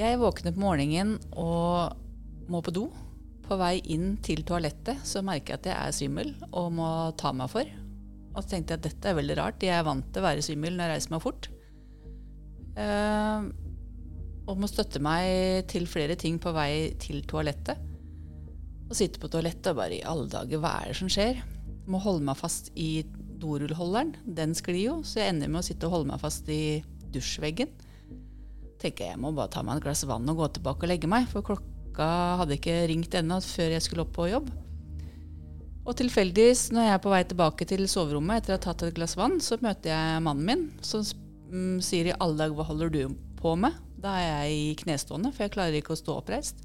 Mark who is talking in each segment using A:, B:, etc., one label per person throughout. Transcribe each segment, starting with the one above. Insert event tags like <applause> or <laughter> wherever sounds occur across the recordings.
A: Jeg våkner på morgenen og må på do. På vei inn til toalettet så merker jeg at jeg er svimmel og må ta meg for. Og så tenkte jeg at dette er veldig rart. Jeg er vant til å være svimmel når jeg reiser meg fort. Uh, og må støtte meg til flere ting på vei til toalettet. Og sitte på toalettet og bare i alle dager, hva er det som skjer? Må holde meg fast i dorullholderen. Den sklir jo, så jeg ender med å sitte og holde meg fast i dusjveggen. Tenker jeg, jeg må bare ta meg et glass vann og gå tilbake og legge meg, for klokka hadde ikke ringt ennå før jeg skulle opp på jobb. Og tilfeldigvis, når jeg er på vei tilbake til soverommet etter å ha tatt et glass vann, så møter jeg mannen min, som mm, sier i alle dager 'hva holder du på med'? Da er jeg i knestående, for jeg klarer ikke å stå oppreist.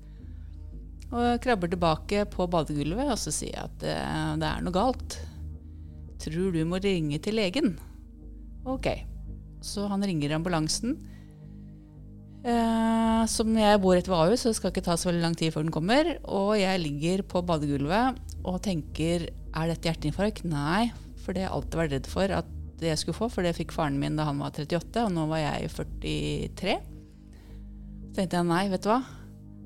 A: Og jeg krabber tilbake på badegulvet, og så sier jeg at det, det er noe galt. Tror du må ringe til legen? Ok. Så han ringer ambulansen. Eh, som jeg bor rett ved Ahus, så det skal ikke ta så veldig lang tid før den kommer. Og jeg ligger på badegulvet og tenker er dette hjerteinfarkt? Nei, for det har jeg alltid vært redd for at jeg skulle få, for det fikk faren min da han var 38, og nå var jeg 43. Så tenkte jeg nei, vet du hva.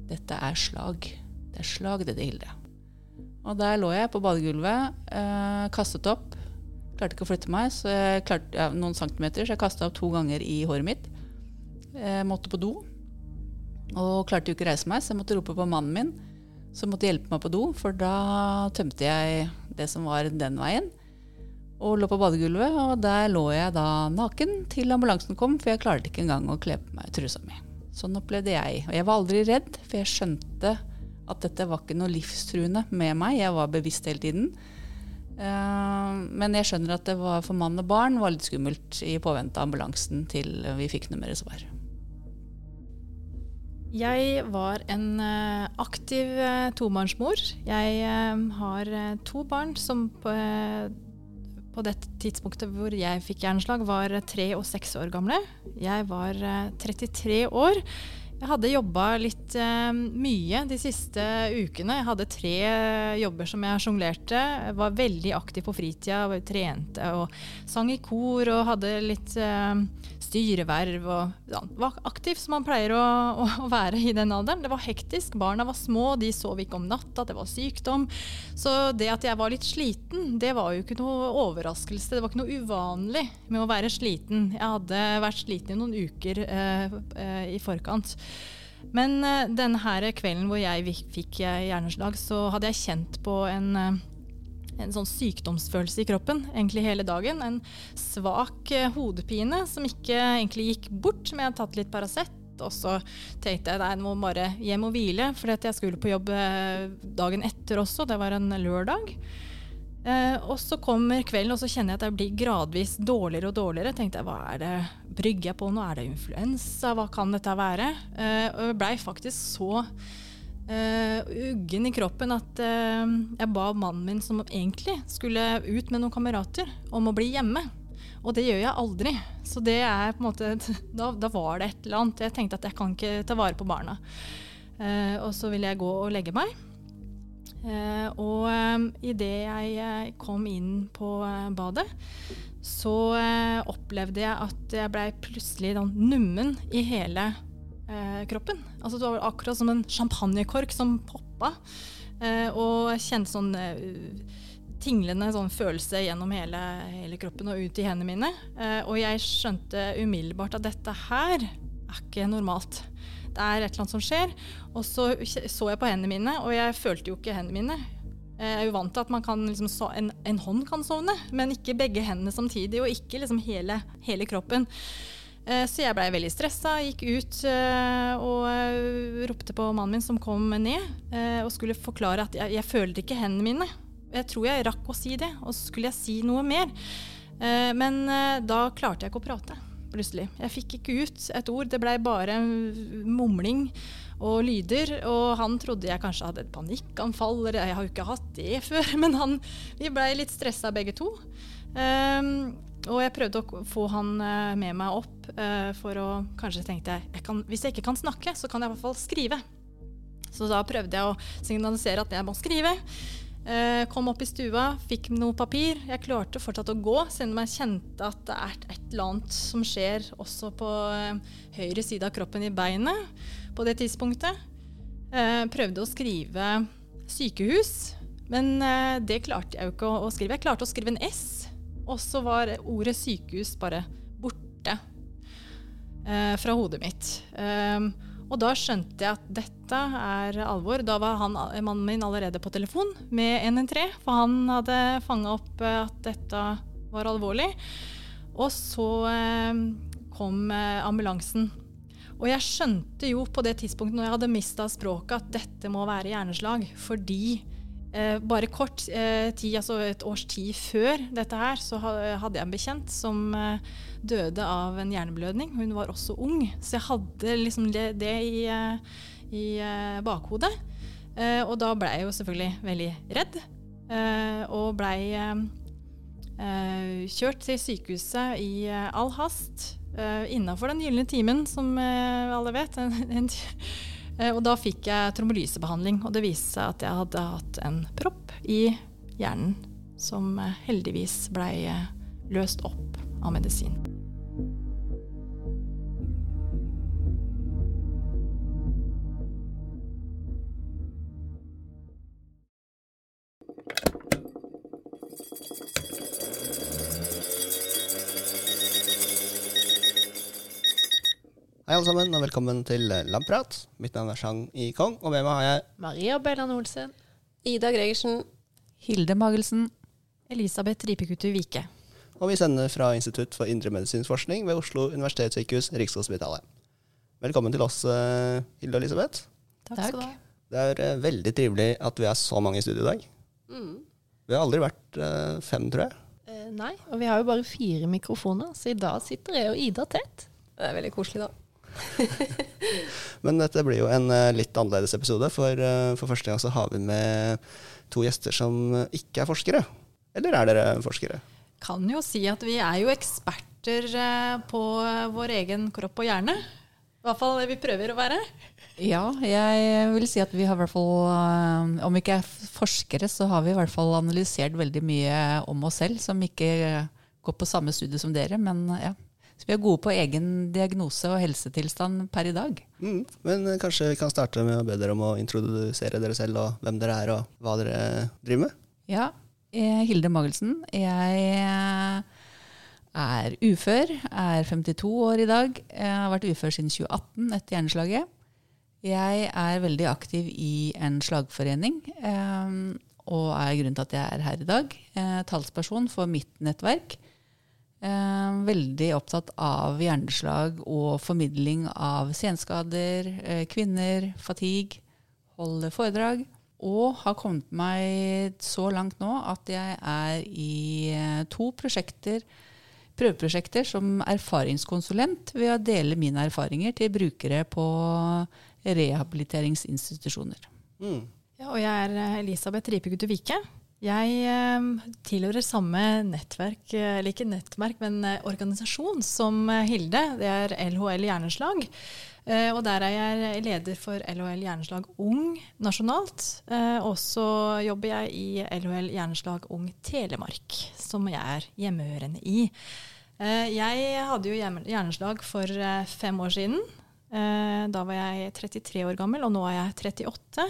A: Dette er slag. Det er slag, det, det Hilde. Og der lå jeg på badegulvet, eh, kastet opp. Klarte ikke å flytte meg, så jeg klarte ja, noen centimeter, så jeg kasta opp to ganger i håret mitt. Jeg måtte på do, og klarte jo ikke å reise meg, så jeg måtte rope på mannen min, som måtte hjelpe meg på do, for da tømte jeg det som var den veien. Og lå på badegulvet, og der lå jeg da naken til ambulansen kom, for jeg klarte ikke engang å kle på meg trusa mi. Sånn opplevde jeg. Og jeg var aldri redd, for jeg skjønte at dette var ikke noe livstruende med meg. Jeg var bevisst hele tiden. Uh, men jeg skjønner at det var for mann og barn var litt skummelt i påvente av ambulansen til vi fikk noe mer svar.
B: Jeg var en uh, aktiv uh, tobarnsmor. Jeg har to barn som på, på dette tidspunktet hvor jeg fikk hjerneslag, var tre og seks år gamle. Jeg var 33 år. Jeg hadde jobba litt eh, mye de siste ukene. Jeg hadde tre jobber som jeg sjonglerte. Var veldig aktiv på fritida, trente og sang i kor og hadde litt eh, styreverv. Og ja, var aktiv som man pleier å, å, å, være i den alderen. Det var hektisk. Barna var små, de sov ikke om natta, det var sykdom. Så det at jeg var litt sliten, det var jo ikke noe overraskelse. Det var ikke noe uvanlig med å være sliten. Jeg hadde vært sliten i noen uker eh, eh, i forkant. Men uh, denne kvelden hvor jeg fikk hjerneslag, så hadde jeg kjent på en, uh, en sånn sykdomsfølelse i kroppen egentlig hele dagen. En svak uh, hodepine som ikke egentlig gikk bort, men jeg hadde tatt litt Paracet. Og så tenkte jeg nei, jeg må bare hjem og hvile, for jeg skulle på jobb dagen etter også. Det var en lørdag. Eh, og så kommer kvelden, og så kjenner jeg at jeg blir gradvis dårligere og dårligere. Tenkte jeg, hva er det, Brygger jeg på nå? Er det influensa? Hva kan dette være? Eh, og jeg blei faktisk så uh, uggen i kroppen at uh, jeg ba mannen min, som egentlig skulle ut med noen kamerater, om å bli hjemme. Og det gjør jeg aldri. Så det er på en måte <laughs> da, da, var det et eller annet. Jeg tenkte at jeg kan ikke ta vare på barna. Uh, og så ville jeg gå og legge meg. Uh, og um, idet jeg uh, kom inn på badet, så opplevde jeg at jeg blei plutselig sånn nummen i hele kroppen. Altså Det var akkurat som en champagnekork som poppa. og jeg kjente sånn tinglende sånn følelse gjennom hele, hele, kroppen og ut i hendene mine. og jeg skjønte umiddelbart at dette her er ikke normalt det er et eller annet som skjer. Og så så jeg på hendene mine, og jeg følte jo ikke hendene mine. Jeg er jo vant til at kan, liksom, en, en, hånd kan sovne, men ikke begge hendene samtidig, og ikke liksom hele, hele kroppen. Eh, så jeg blei veldig stressa, gikk ut eh, og eh, ropte på mannen min som kom ned, og skulle forklare at jeg, jeg følte ikke hendene mine. Jeg tror jeg rakk å si det, og så skulle jeg si noe mer. Men da klarte jeg ikke å prate plutselig. Jeg fikk ikke ut et ord. Det blei bare mumling og lyder. Og han trodde jeg kanskje hadde et panikkanfall, eller jeg har jo ikke hatt det <laughs> før. Men han, vi blei litt stressa begge to. Um, og jeg prøvde å få han uh, med meg opp, uh, for å Kanskje tenkte jeg, jeg kan, hvis jeg ikke kan snakke, så kan jeg i hvert fall skrive. Så da prøvde jeg å signalisere at jeg må skrive. Eh, kom opp i stua, fikk noe papir. Jeg klarte fortsatt å gå, om jeg kjente at det er et eller annet som skjer også på eh, høyre side av kroppen i beinet på det tidspunktet. Eh, prøvde å skrive sykehus, men det klarte jeg jo ikke å, skrive. Jeg klarte å skrive en S, og så var ordet sykehus bare borte fra hodet mitt. Og da skjønte jeg at dette er alvor. Da var han, mannen min allerede på telefon med 113, for han hadde fanga opp eh, at dette var alvorlig. Og så eh, kom eh, ambulansen. Og jeg skjønte jo på det tidspunktet når jeg hadde mista språket, at dette må være hjerneslag. Fordi eh, bare kort eh, tid, altså et års tid før dette her, så hadde jeg en bekjent som eh, døde av en hjerneblødning. Hun var også ung, så jeg hadde liksom det, det i, eh, i, eh, bakhodet. Eh, og da ble jeg jo selvfølgelig veldig redd, og blei kjørt til sykehuset i all hast. Uh, Innafor den gylne timen, som alle vet. <laughs> og da fikk jeg trombolysebehandling, og det viste seg at jeg hadde hatt en propp i hjernen som heldigvis blei løst opp av medisin.
C: Hei alle sammen, og velkommen til Lamprat. Mitt navn er Chang I. Kong, og med meg har jeg
D: Maria Bellan Olsen.
E: Ida Gregersen.
A: Hilde Magelsen.
B: Elisabeth Ripekutu Vike.
C: Og vi sender fra Institutt for indremedisinsk forskning ved Oslo universitetssykehus, Rikshospitalet. Velkommen til oss, eh, Hilde og Elisabeth.
B: Takk, skal du ha.
C: Det er uh, veldig trivelig at vi er så mange i studio i dag. Mm. Vi har aldri vært fem, tror jeg.
D: Nei, og vi har jo bare fire mikrofoner, så i dag sitter jeg og Ida tett.
E: Det er veldig koselig, da. <laughs>
C: Men dette blir jo en uh, litt annerledes episode, for uh, for første gang så har vi med to gjester som ikke er forskere. Eller er dere forskere?
B: Kan jo si at vi er jo eksperter uh, på vår egen kropp og hjerne. I hvert fall vi prøver å være.
A: Ja, jeg vil si at vi har i hvert fall, om vi ikke er forskere, så har vi i hvert fall analysert veldig mye om oss selv, som ikke går på samme studie som dere. Men ja, så vi er gode på egen diagnose og helsetilstand per i dag.
C: Mm, men kanskje vi kan starte med å be dere om å introdusere dere selv og hvem dere er og hva dere driver med?
A: Ja, er Hilde Magelsen. Jeg er ufør, er 52 år i dag. Jeg har vært ufør siden 2018 etter hjerneslaget. Jeg er veldig aktiv i en slagforening, eh, og er grunnen til at jeg er her i dag. Eh, talsperson for mitt nettverk Eh, veldig opptatt av hjerneslag og formidling av senskader, eh, kvinner, fatigue. Holder foredrag. Og har kommet meg så langt nå at jeg er i eh, to prosjekter, prøveprosjekter som erfaringskonsulent ved å dele mine erfaringer til brukere på rehabiliteringsinstitusjoner.
B: Mm. Ja, og jeg er Elisabeth Ripegutte Vike. Jeg eh, tilhører samme nettverk, eh, eller ikke nettverk, men eh, organisasjon som Hilde. Det er LHL Hjerneslag. Og der er jeg leder for LHL Hjerneslag Ung nasjonalt. Og så jobber jeg i LHL Hjerneslag Ung Telemark, som jeg er hjemmehørende i. Jeg hadde jo hjerneslag for fem år siden. Da var jeg 33 år gammel, og nå er jeg 38.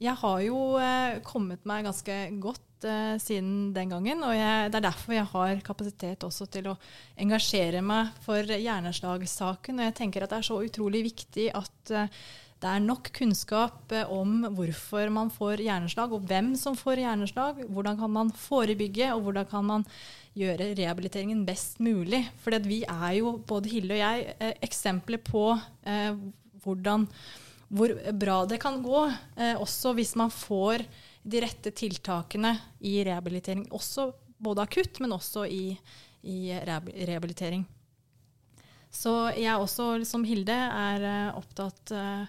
B: Jeg har jo eh, kommet meg ganske godt eh, siden den gangen. Og jeg, det er derfor jeg har kapasitet også til å engasjere meg for hjerneslagsaken. Og jeg tenker at det er så utrolig viktig at eh, det er nok kunnskap eh, om hvorfor man får hjerneslag, og hvem som får hjerneslag. Hvordan kan man forebygge, og hvordan kan man gjøre rehabiliteringen best mulig. For vi er jo, både Hilde og jeg, eh, eksempler på eh, hvordan hvor bra det kan gå, eh, også hvis man får de rette tiltakene i rehabilitering. Også både akutt, men også i, i rehabilitering. Så jeg også, som Hilde, er uh, opptatt uh,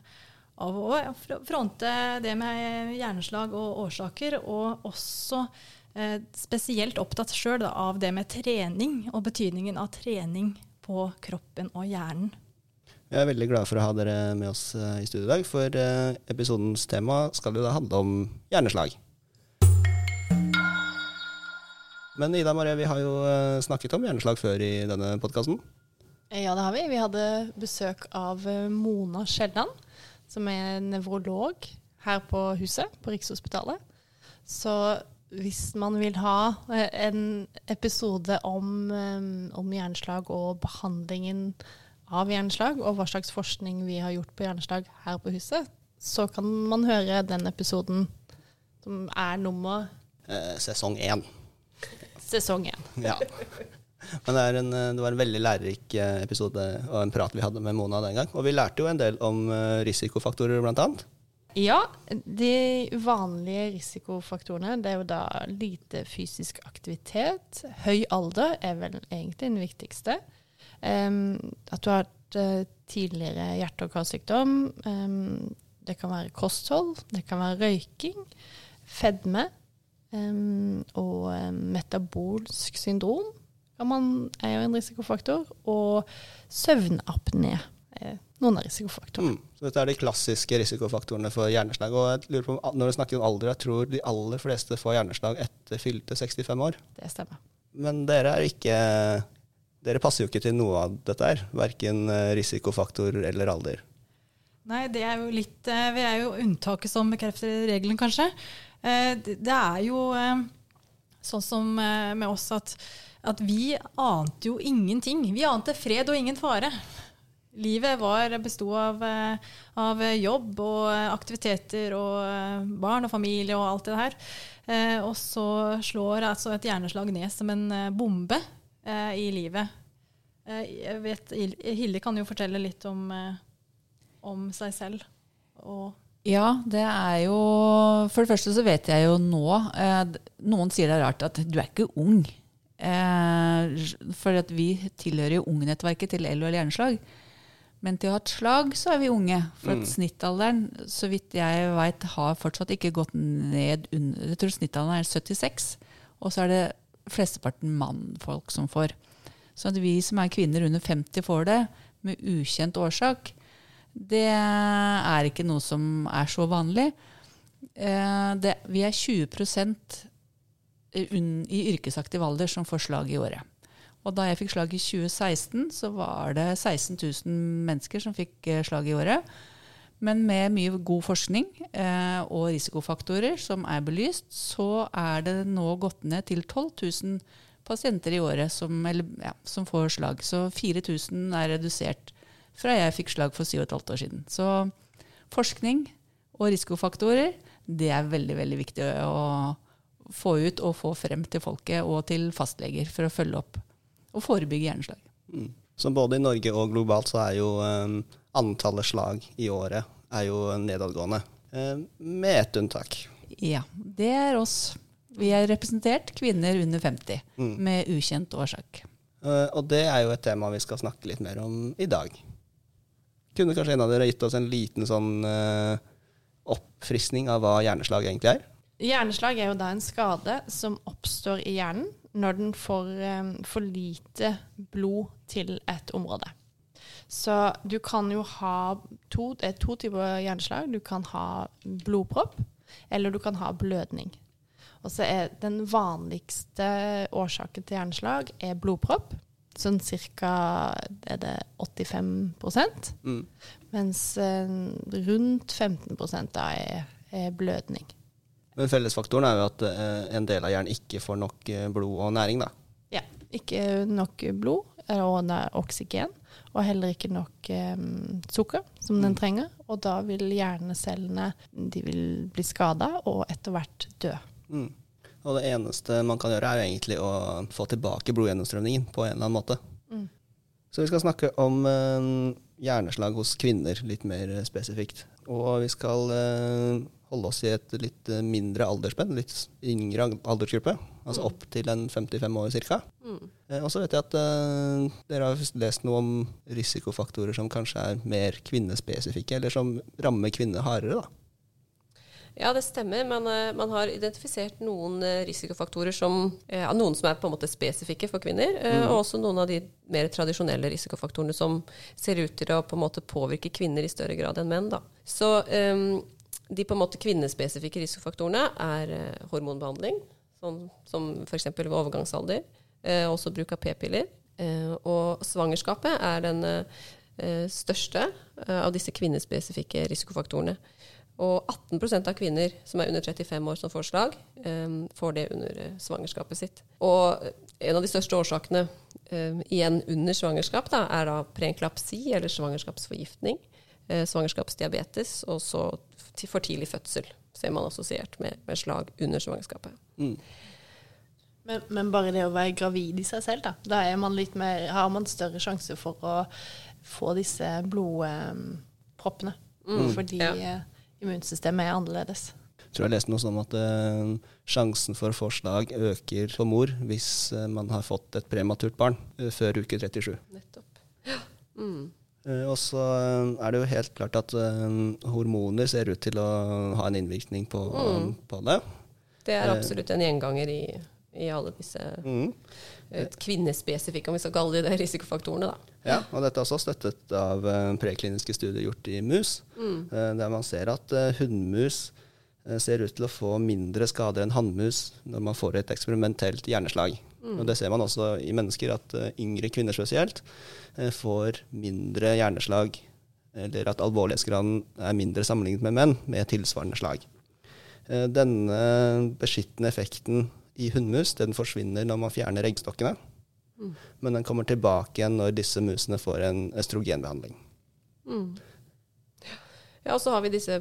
B: av å fronte det med hjerneslag og årsaker, og også eh, spesielt opptatt sjøl av det med trening og betydningen av trening på kroppen og hjernen.
C: Jeg er veldig glad for å ha dere med oss eh, i studio i dag, for eh, episodens tema skal jo da handle om hjerneslag. Men Ida Marie, vi har jo eh, snakket om hjerneslag før i denne podkasten.
D: Ja, det har vi. Vi hadde besøk av Mona Skjeldan, som er nevrolog her på huset, på Rikshospitalet. Så hvis man vil ha en episode om, om hjerneslag og behandlingen av hjerneslag, og hva slags forskning vi har gjort på hjerneslag her på huset, så kan man høre den episoden som er nummer
C: Eh, sesong én.
D: sesong én.
C: Ja. Men det, en, eh, det var en veldig lærerik eh, episode og en prat vi hadde med Mona den gang. Og vi lærte jo en del om eh, risikofaktorer, blant annet.
D: Ja, de vanlige risikofaktorene, det er jo da lite fysisk aktivitet. Høy alder er vel egentlig den viktigste. At du har hatt eh, tidligere hjerte- og karsykdom. Det kan være kosthold, det kan være røyking, fedme og metabolsk syndrom man, er jo en risikofaktor. Og søvnapné er noen av risikofaktorene.
C: Mm. Så dette er de klassiske risikofaktorene for hjerneslag. Og jeg lurer på, når du snakker om alder, jeg tror de aller fleste får hjerneslag etter fylte 65 år.
D: Det stemmer.
C: Men dere er ikke Dere passer jo ikke til noe av dette her. Verken eh, risikofaktor eller alder.
B: Nei, det er jo litt eh, Vi er jo unntaket som bekrefter regelen, kanskje. Eh, Det er jo sånn som med oss at, at vi ante jo ingenting. Vi ante fred og ingen fare. Livet var besto av, av jobb og aktiviteter og barn og familie og alt det her. Og så slår altså et hjerneslag ned som en bombe eh, i livet. Eh, Jeg vet, Hilde kan jo fortelle litt om eh, om seg selv. Og
A: Ja, det er jo For det første så vet jeg jo nå eh, Noen sier det er rart at du er ikke ung. Eh, for at vi tilhører jo ungnettverket til LO eller hjerneslag. Men til å ha et slag, så er vi unge. For at snittalderen, så vidt jeg veit, har fortsatt ikke gått ned under Jeg tror snittalderen er 76. Og så er det flesteparten mannfolk som får. Så at vi som er kvinner under 50 får det, med ukjent årsak, det er ikke noe som er så vanlig. Eh, det, vi er 20 unn- i yrkesaktiv alder som får slag i året. Og da jeg fikk slag i 2016, så var det 16 000 mennesker som fikk eh, slag i året. Men med mye god forskning eh, og risikofaktorer som er belyst, så er det nå gått ned til 12 000 pasienter i året som, eller, ja, som får slag. Så 4000 er redusert fra jeg fikk slag for 7,5 år siden. Så forskning og risikofaktorer, det er veldig, veldig viktig å få ut og få frem til folket og til fastleger for å følge opp og forebygge hjerneslag.
C: Mm. Så både i Norge og globalt så er jo eh, antallet slag i året er jo nedadgående. Eh, med ett unntak.
A: Ja, det er oss. Vi er representert kvinner under 50
C: Mm.
A: med ukjent årsak.
C: Eh, og det er jo et tema vi skal snakke litt mer om i dag. Kunne kanskje en av dere gitt oss en liten sånn eh, oppfriskning av hva hjerneslag egentlig er?
D: Hjerneslag er jo da en skade som oppstår i hjernen når den får for lite blod til et område. Så du kan jo ha to, det er to typer hjerneslag. Du kan ha blodpropp, eller du kan ha blødning. Og så er den vanligste årsaken til hjerneslag er blodpropp. Sånn ca. er det 85
C: Mm.
D: mens eh, rundt 15 da er, er blødning.
C: Men fellesfaktoren er jo at eh, en del av hjernen ikke får nok eh, blod og næring. da.
D: Ja, ikke nok blod og oksygen, og heller ikke nok eh, sukker som den trenger. Og da vil hjernecellene de vil bli skada og etter hvert dø.
C: Mm. Og det eneste man kan gjøre, er jo egentlig å få tilbake blodgjennomstrømningen på en eller annen måte.
D: Mm.
C: Så vi skal snakke om eh, hjerneslag hos kvinner litt mer spesifikt. Og vi skal eh, holde oss i et litt eh, mindre aldersspenn, litt yngre aldersgruppe. Altså opp til en 55 år ca. Mm. og så vet jeg at uh, dere har lest noe om risikofaktorer som kanskje er mer kvinnespesifikke, eller som rammer kvinner hardere. da.
E: Ja, det stemmer. Man, uh, man har identifisert noen uh, risikofaktorer som uh, Noen som er på en måte spesifikke for kvinner, mm. og også noen av de mer tradisjonelle risikofaktorene som ser ut til å på en måte påvirke kvinner i større grad enn menn. Da. Så eh, de på en måte kvinnespesifikke risikofaktorene er eh, hormonbehandling, sånn, som f.eks. ved overgangsalder, eh, også bruk av p-piller. Eh, og svangerskapet er den eh, eh, største eh, av disse kvinnespesifikke risikofaktorene. Og 18% av kvinner som er under 35 år som får slag, eh, får det under svangerskapet sitt. Og en av de største årsakene igjen under svangerskap da, er da preenklapsi eller svangerskapsforgiftning, svangerskapsdiabetes, og så for tidlig fødsel ser man assosiert med, med slag under svangerskapet.
D: Men, men bare det å være gravid i seg selv, da. Da er man litt mer, har man større sjanse for å få disse blodproppene. fordi
E: ja.
D: eh, immunsystemet er annerledes.
C: Jeg tror jeg leste noe sånn at uh, sjansen for forslag øker for mor hvis uh, man har fått et prematurt barn uh, før uke 37.
E: Nettopp. Ja. Mm.
C: Eh, og så eh, er det jo helt klart at eh, hormoner ser ut til å ha en innvirkning på,
E: Mm.
C: på det.
E: Det er absolutt en gjenganger i, i alle disse
C: Mm.
E: kvinnespesifikke, om vi skal kalle det risikofaktorene. Da.
C: Ja, og dette er også støttet av prekliniske studier gjort i mus,
E: Mm.
C: der man ser at hunnmus ser ut til å få mindre skader enn hannmus når man får et eksperimentelt hjerneslag. Og det ser man også i mennesker, at eh, yngre kvinner spesielt eh, får mindre hjerneslag, eller at alvorlighetsgraden er mindre sammenlignet med menn med tilsvarende slag. Eh, Denne beskyttende effekten i hunnmus den forsvinner når man fjerner eggstokkene. Men den kommer tilbake igjen når disse musene får en østrogenbehandling.
E: Mm. Ja, og så har vi disse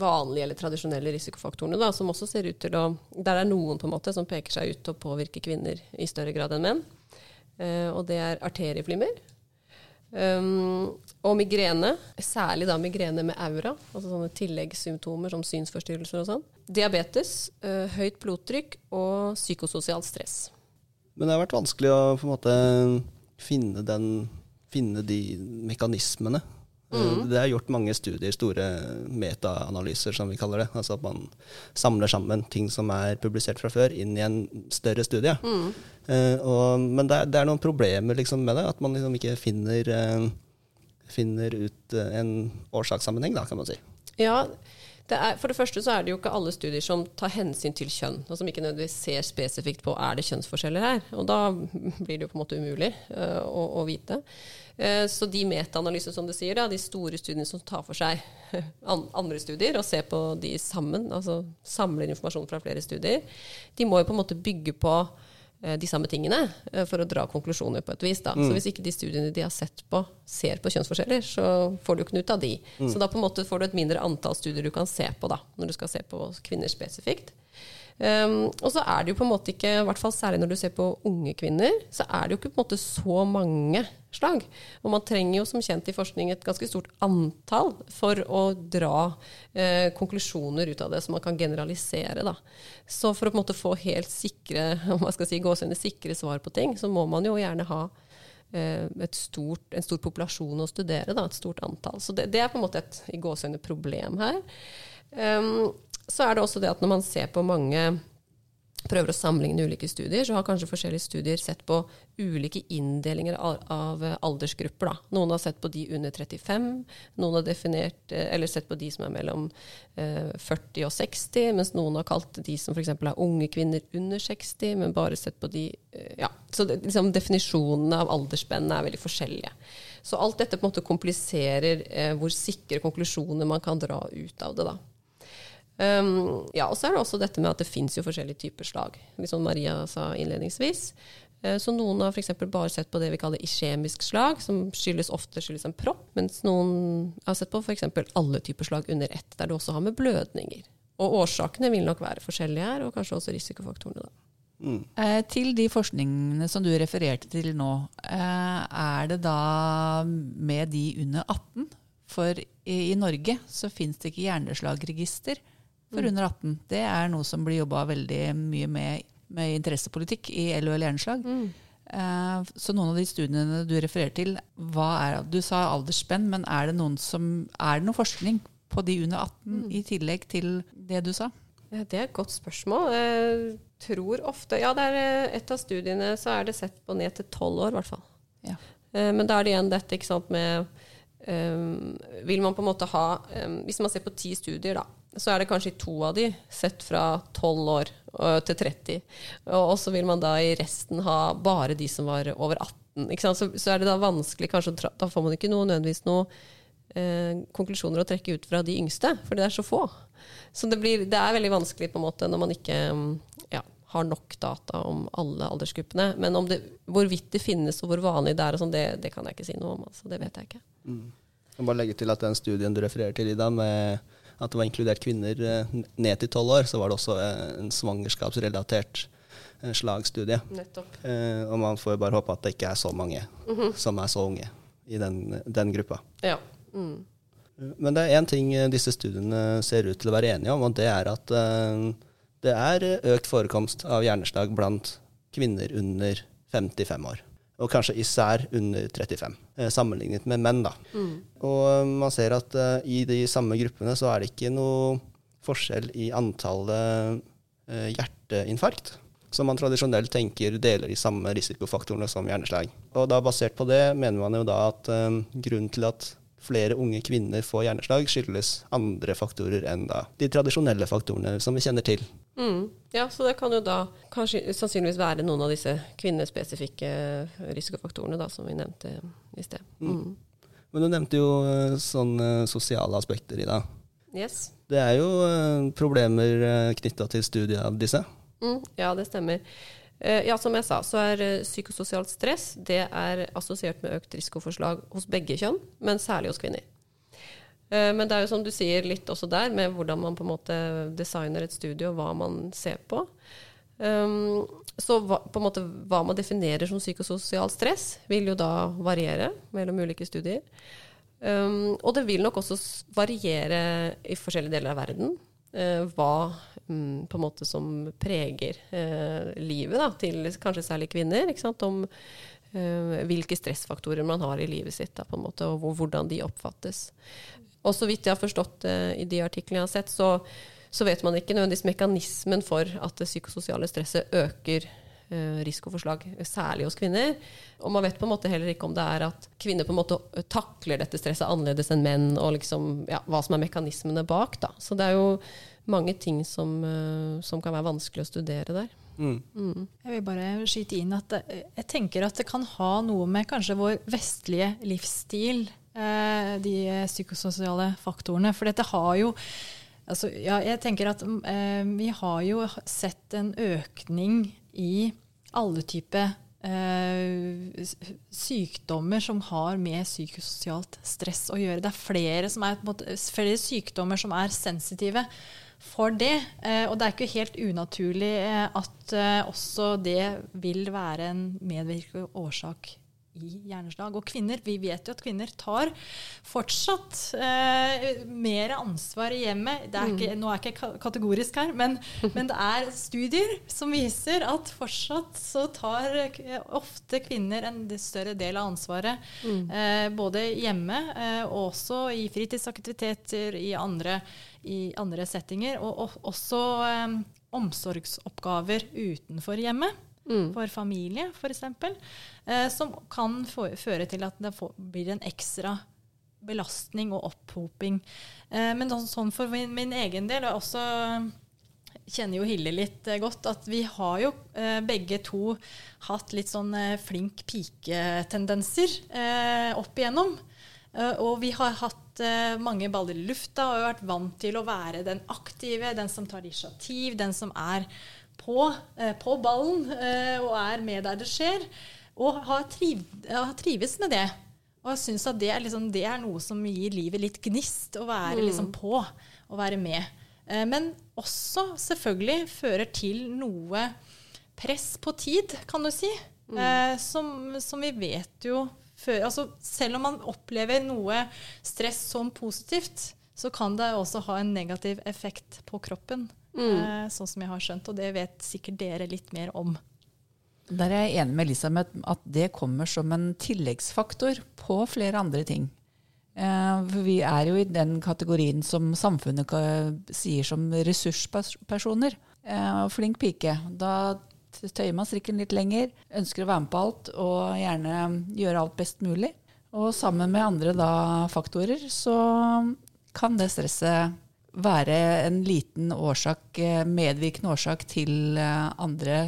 E: vanlige eller tradisjonelle risikofaktorene, da, som også ser ut til å Der er noen på en måte som peker seg ut til å påvirke kvinner i større grad enn menn. Eh, og det er arterieflimmer. Um, og migrene, særlig da migrene med aura, altså sånne tilleggssymptomer som synsforstyrrelser og sånn. Diabetes, eh, høyt blodtrykk og psykososialt stress.
C: Men det har vært vanskelig å på en måte finne, den, finne de mekanismene. Eh, Det er gjort mange studier, store metaanalyser som vi kaller det. Altså at man samler sammen ting som er publisert fra før, inn i en større studie. Eh, og, men det er, det er noen problemer liksom med det, at man liksom ikke finner, eh, finner ut eh, en årsakssammenheng, da, kan man si.
E: Ja, det er, for det første så er det jo ikke alle studier som tar hensyn til kjønn, og som ikke nødvendigvis ser spesifikt på er det kjønnsforskjeller her. Og da blir det jo på en måte umulig eh, å, å vite. Eh, så de metaanalysene som du sier, da, de store studiene som tar for seg <laughs> andre studier og ser på de sammen, altså samler informasjon fra flere studier, de må jo på en måte bygge på eh, de samme tingene eh, for å dra konklusjoner på et vis. Da. Så hvis ikke de studiene de har sett på, ser på kjønnsforskjeller, så får du ikke noe ut av de. Så da på en måte får du et mindre antall studier du kan se på da, når du skal se på kvinner spesifikt. Um, og så er det jo på en måte ikke, i hvert fall særlig når du ser på unge kvinner, så er det jo ikke på en måte så mange slag. Og man trenger jo som kjent i forskning et ganske stort antall for å dra eh, konklusjoner ut av det, så man kan generalisere. Da. Så for å på en måte få helt sikre, <laughs> om man skal si gåsehudene, sikre svar på ting, så må man jo gjerne ha eh, stort, en stor populasjon å studere, da, et stort antall. Så det, det er på en måte et i gåsehudene problem her. Um, så er det også det at når man ser på mange prøver å sammenligne ulike studier, så har kanskje forskjellige studier sett på ulike inndelinger av, av aldersgrupper. Da. Noen har sett på de under 35, noen har definert, eh, eller sett på de som er mellom eh, 40 og 60, mens noen har kalt de som f.eks. er unge kvinner under 60, men bare sett på de eh, ja. Så det, liksom, definisjonene av aldersspennet er veldig forskjellige. Så alt dette på en måte kompliserer eh, hvor sikre konklusjoner man kan dra ut av det. da. Um, ja, og så er det også dette med at det fins jo forskjellige typer slag, som Maria sa innledningsvis. Eh, Så noen har f.eks. bare sett på det vi kaller iskjemisk slag, som skyldes ofte skyldes en propp, mens noen har sett på f.eks. alle typer slag under ett, der du også har med blødninger. Og årsakene vil nok være forskjellige her, og kanskje også risikofaktorene. da.
A: Eh, til de forskningene som du refererte til nå, eh, er det da med de under 18? For i, i Norge så fins det ikke hjerneslagregister for under 18. Det er noe som blir jobba veldig mye med med interessepolitikk i LHL hjerneslag. Mm. så noen av de studiene du refererer til, hva er Du sa aldersspenn, men er det, noen som, er det noe forskning på de under 18,
E: Mm.
A: i tillegg til det du sa?
E: Det er et godt spørsmål. Jeg tror ofte Ja, det er eh, et av studiene så er det sett på ned til tolv år, i hvert fall.
A: Ja.
E: Eh, Men da er det igjen dette ikke sant, med um, Vil man på en måte ha um, Hvis man ser på ti studier, da, så er det kanskje to av de sett fra tolv år uh, til 30. Og så vil man da i resten ha bare de som var over 18. Ikke sant? Så, så er det da vanskelig kanskje Da får man ikke noe, nødvendigvis noen eh, konklusjoner å trekke ut fra de yngste, fordi det er så få. Så det, blir, det er veldig vanskelig på en måte når man ikke mm, ja, har nok data om alle aldersgruppene. Men det, hvorvidt det finnes og hvor vanlig det er, og sånn, det, det kan jeg ikke si noe om. Altså, det vet jeg ikke.
C: Jeg må bare legge til at den studien du refererer til, Ida, med at det var inkludert kvinner eh, ned til tolv år, så var det også eh, en svangerskapsrelatert eh, slagstudie.
E: Nettopp.
C: Eh, og man får jo bare håpe at det ikke er så mange som er så unge i den, den gruppa.
E: Ja. Mm.
C: Men det er én ting disse studiene ser ut til å være enige om, og det er at det er økt forekomst av hjerneslag blant kvinner under 55 år. Og kanskje især under 35, eh, sammenlignet med menn. da. Og eh, man ser at uh, i de samme gruppene så er det ikke noe forskjell i antallet uh, hjerteinfarkt, som man tradisjonelt tenker deler de samme risikofaktorene som hjerneslag. Og da basert på det mener man jo da at uh, grunnen til at flere unge kvinner får hjerneslag, skyldes andre faktorer enn da de tradisjonelle faktorene som vi kjenner til.
E: Mm. Ja, så det kan jo da kanskje sannsynligvis være noen av disse kvinnespesifikke risikofaktorene da, som vi nevnte i sted. Mm.
C: Men du nevnte jo eh, sånne sosiale aspekter i dag.
E: Yes.
C: Det er jo eh, problemer knytta til studiet av disse.
E: Mm, ja, det stemmer. Eh, ja, som jeg sa, så er eh, psykososialt stress det er assosiert med økt risikoforslag hos begge kjønn, men særlig hos kvinner. Eh, men det er jo som du sier litt også der, med hvordan man på en måte designer et studie, og hva man ser på. Um, så på en måte, hva man definerer som psykososialt stress, vil jo da variere mellom ulike studier. Um, og det vil nok også variere i forskjellige deler av verden eh, hva mm, på en måte som preger eh, livet da, til kanskje særlig kvinner. Ikke sant? Om hvilke stressfaktorer man har i livet sitt, da, måte, og hvordan de oppfattes. Og så vidt jeg har forstått eh, i de artiklene jeg har sett, så, så vet man ikke nødvendigvis mekanismen for at det psykososiale stresset øker eh, risikoforslag, særlig hos kvinner. Og man vet på en måte heller ikke om det er at kvinner på en måte takler dette stresset annerledes enn menn, og liksom, ja, hva som er mekanismene bak. Da. Så det er jo mange ting som, eh, som kan være vanskelig å studere der.
C: Mm.
E: Mm.
B: Jeg vil bare skyte inn at jeg tenker at det kan ha noe med kanskje vår vestlige livsstil, eh, de psykososiale faktorene. For dette har jo altså, ja, Jeg tenker at eh, vi har jo sett en økning i alle typer eh, sykdommer som har med psykososialt stress å gjøre. Det er flere, er, måte, flere sykdommer som er sensitive for det. Eh, og det er ikke helt unaturlig eh, at eh, også det vil være en medvirkende årsak i hjerneslag. Og kvinner, vi vet jo at kvinner tar fortsatt eh, mer ansvar i hjemmet. Det er ikke, Nå er jeg ikke kategorisk her, men, <laughs> men det er studier som viser at fortsatt så tar eh, ofte kvinner en større del av ansvaret. Eh, både hjemme eh, og også i fritidsaktiviteter, i andre, i andre settinger. Og, og også eh, omsorgsoppgaver utenfor hjemmet
E: Mm.
B: for familie, f.eks. Eh, som kan føre til at det blir en ekstra belastning og opphoping. Eh, men sånn, sånn for min, min egen del, og også kjenner jo Hille litt eh, godt, at vi har jo eh, begge to hatt litt sånn eh, flink pike-tendenser eh, opp igjennom. Eh, og vi har hatt eh, mange baller i lufta og har vært vant til å være den aktive, den som tar initiativ, den som er på, eh, på ballen eh, og er med der det skjer. Og har, triv, har trives med det. Og jeg syns at det er, liksom, det er noe som gir livet litt gnist, å være liksom på og være med. Eh, men også selvfølgelig fører til noe press på tid, kan du si. Eh, som, som vi vet jo før altså, Selv om man opplever noe stress som positivt, så kan det også ha en negativ effekt på kroppen. Eh, sånn som jeg har skjønt, og det vet sikkert dere litt mer om.
A: Der er jeg enig med Elisabeth at det kommer som en tilleggsfaktor på flere andre ting. Eh, For vi er jo i den kategorien som samfunnet sier som ressurspersoner. Eh, Flink pike. Da tøyer man strikken litt lenger, ønsker å være med på alt og gjerne gjøre alt best mulig. Og sammen med andre da faktorer så kan det stresset være en liten årsak, eh, medvirkende årsak til eh, andre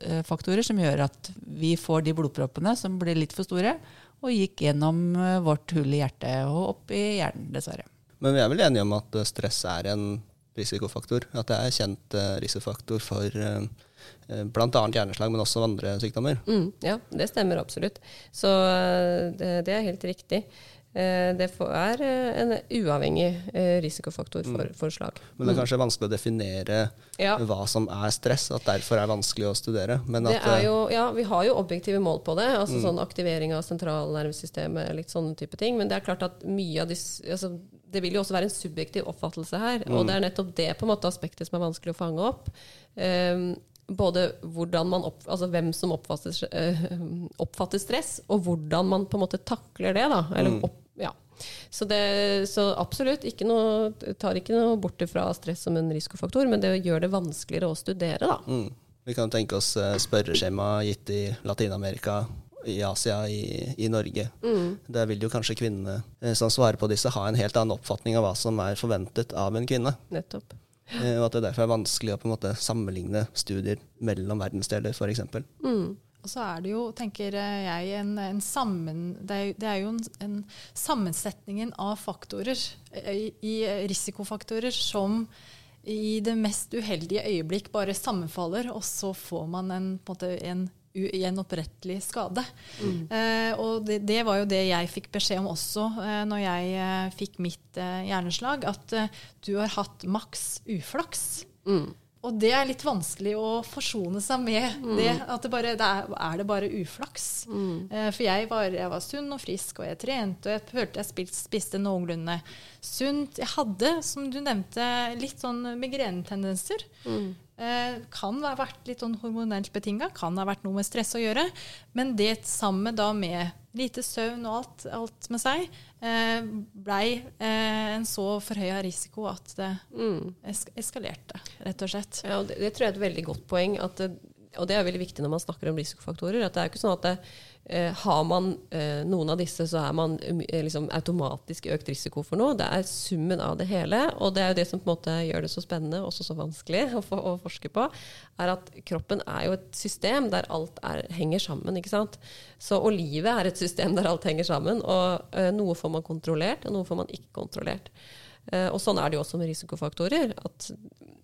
A: eh, faktorer som gjør at vi får de blodproppene som blir litt for store, og gikk gjennom vårt hull i hjertet og opp i hjernen, dessverre.
C: Men vi er vel enige om at stress er en risikofaktor? At det er kjent risikofaktor for bl.a. hjerneslag, men også andre sykdommer?
E: Mm, ja, det stemmer absolutt. Så det, det er helt riktig. Eh, Det er eh, en uavhengig eh, risikofaktor for, for slag.
C: Men det er kanskje vanskelig å definere
E: Ja.
C: hva som er stress, at derfor er det vanskelig å studere.
E: Jo, ja, vi har jo objektive mål på det, altså sånn aktivering av sentralnervesystemet, litt sånne type ting. Men det er klart at mye av disse altså, Det vil jo også være en subjektiv oppfattelse her. Og det er nettopp det på en måte aspektet som er vanskelig å fange opp. Um, både man opp, altså hvem som oppfatter, eh, oppfatter stress, og hvordan man på en måte takler det. Da. Eller opp, ja. Så, det, så absolutt, ikke noe, tar ikke noe bort fra stress som en risikofaktor, men det gjør det vanskeligere å studere. Da.
C: mm, vi kan tenke oss eh, spørreskjema gitt i Latin-Amerika, i Asia, i, i Norge. Der vil jo kanskje kvinnene eh, som svarer på disse, ha en helt annen oppfatning av hva som er forventet av en kvinne.
E: Nettopp.
C: Eh, Og at det derfor er vanskelig å på en måte sammenligne studier mellom verdensdeler, f.eks.
E: Mm.
B: Og så er det jo, tenker jeg, en, en sammen, det, er, det er jo en, en sammensetningen av faktorer, eh, i, i risikofaktorer, som i det mest uheldige øyeblikk bare sammenfaller, og så får man en, på en, ugjenopprettelig skade. Eh, og det, det var jo det jeg fikk beskjed om også eh, når jeg eh, fikk mitt eh, hjerneslag, at eh, du har hatt maks uflaks.
E: Mm.
B: Og det er litt vanskelig å forsone seg med det. At det bare, det er, er det bare uflaks? Eh, for jeg var, jeg var sunn og frisk, og jeg trente, og jeg følte jeg spiste, spiste noenlunde sunt. Jeg hadde, som du nevnte, litt sånn migrenetendenser. Eh, kan ha vært litt sånn hormonelt betinga, kan ha vært noe med stress å gjøre. Men det sammen da med lite søvn og alt, alt med seg, eh, blei eh, en så forhøya risiko at det
E: Mm.
B: es eskalerte, rett og slett.
E: Ja, og det, det tror jeg er et veldig godt poeng. At det, og det er veldig viktig når man snakker om risikofaktorer. at Det er ikke sånn at det, eh, har man eh, noen av disse, så er man um, eh, liksom automatisk økt risiko for noe. Det er summen av det hele. Og det er jo det som på en måte gjør det så spennende, også så vanskelig <laughs> å, for, å forske på, er at kroppen er jo et system der alt er, henger sammen. ikke sant? Så, og livet er et system der alt henger sammen. Og noe får man kontrollert, og noe får man ikke kontrollert. Og sånn er det jo også med risikofaktorer. At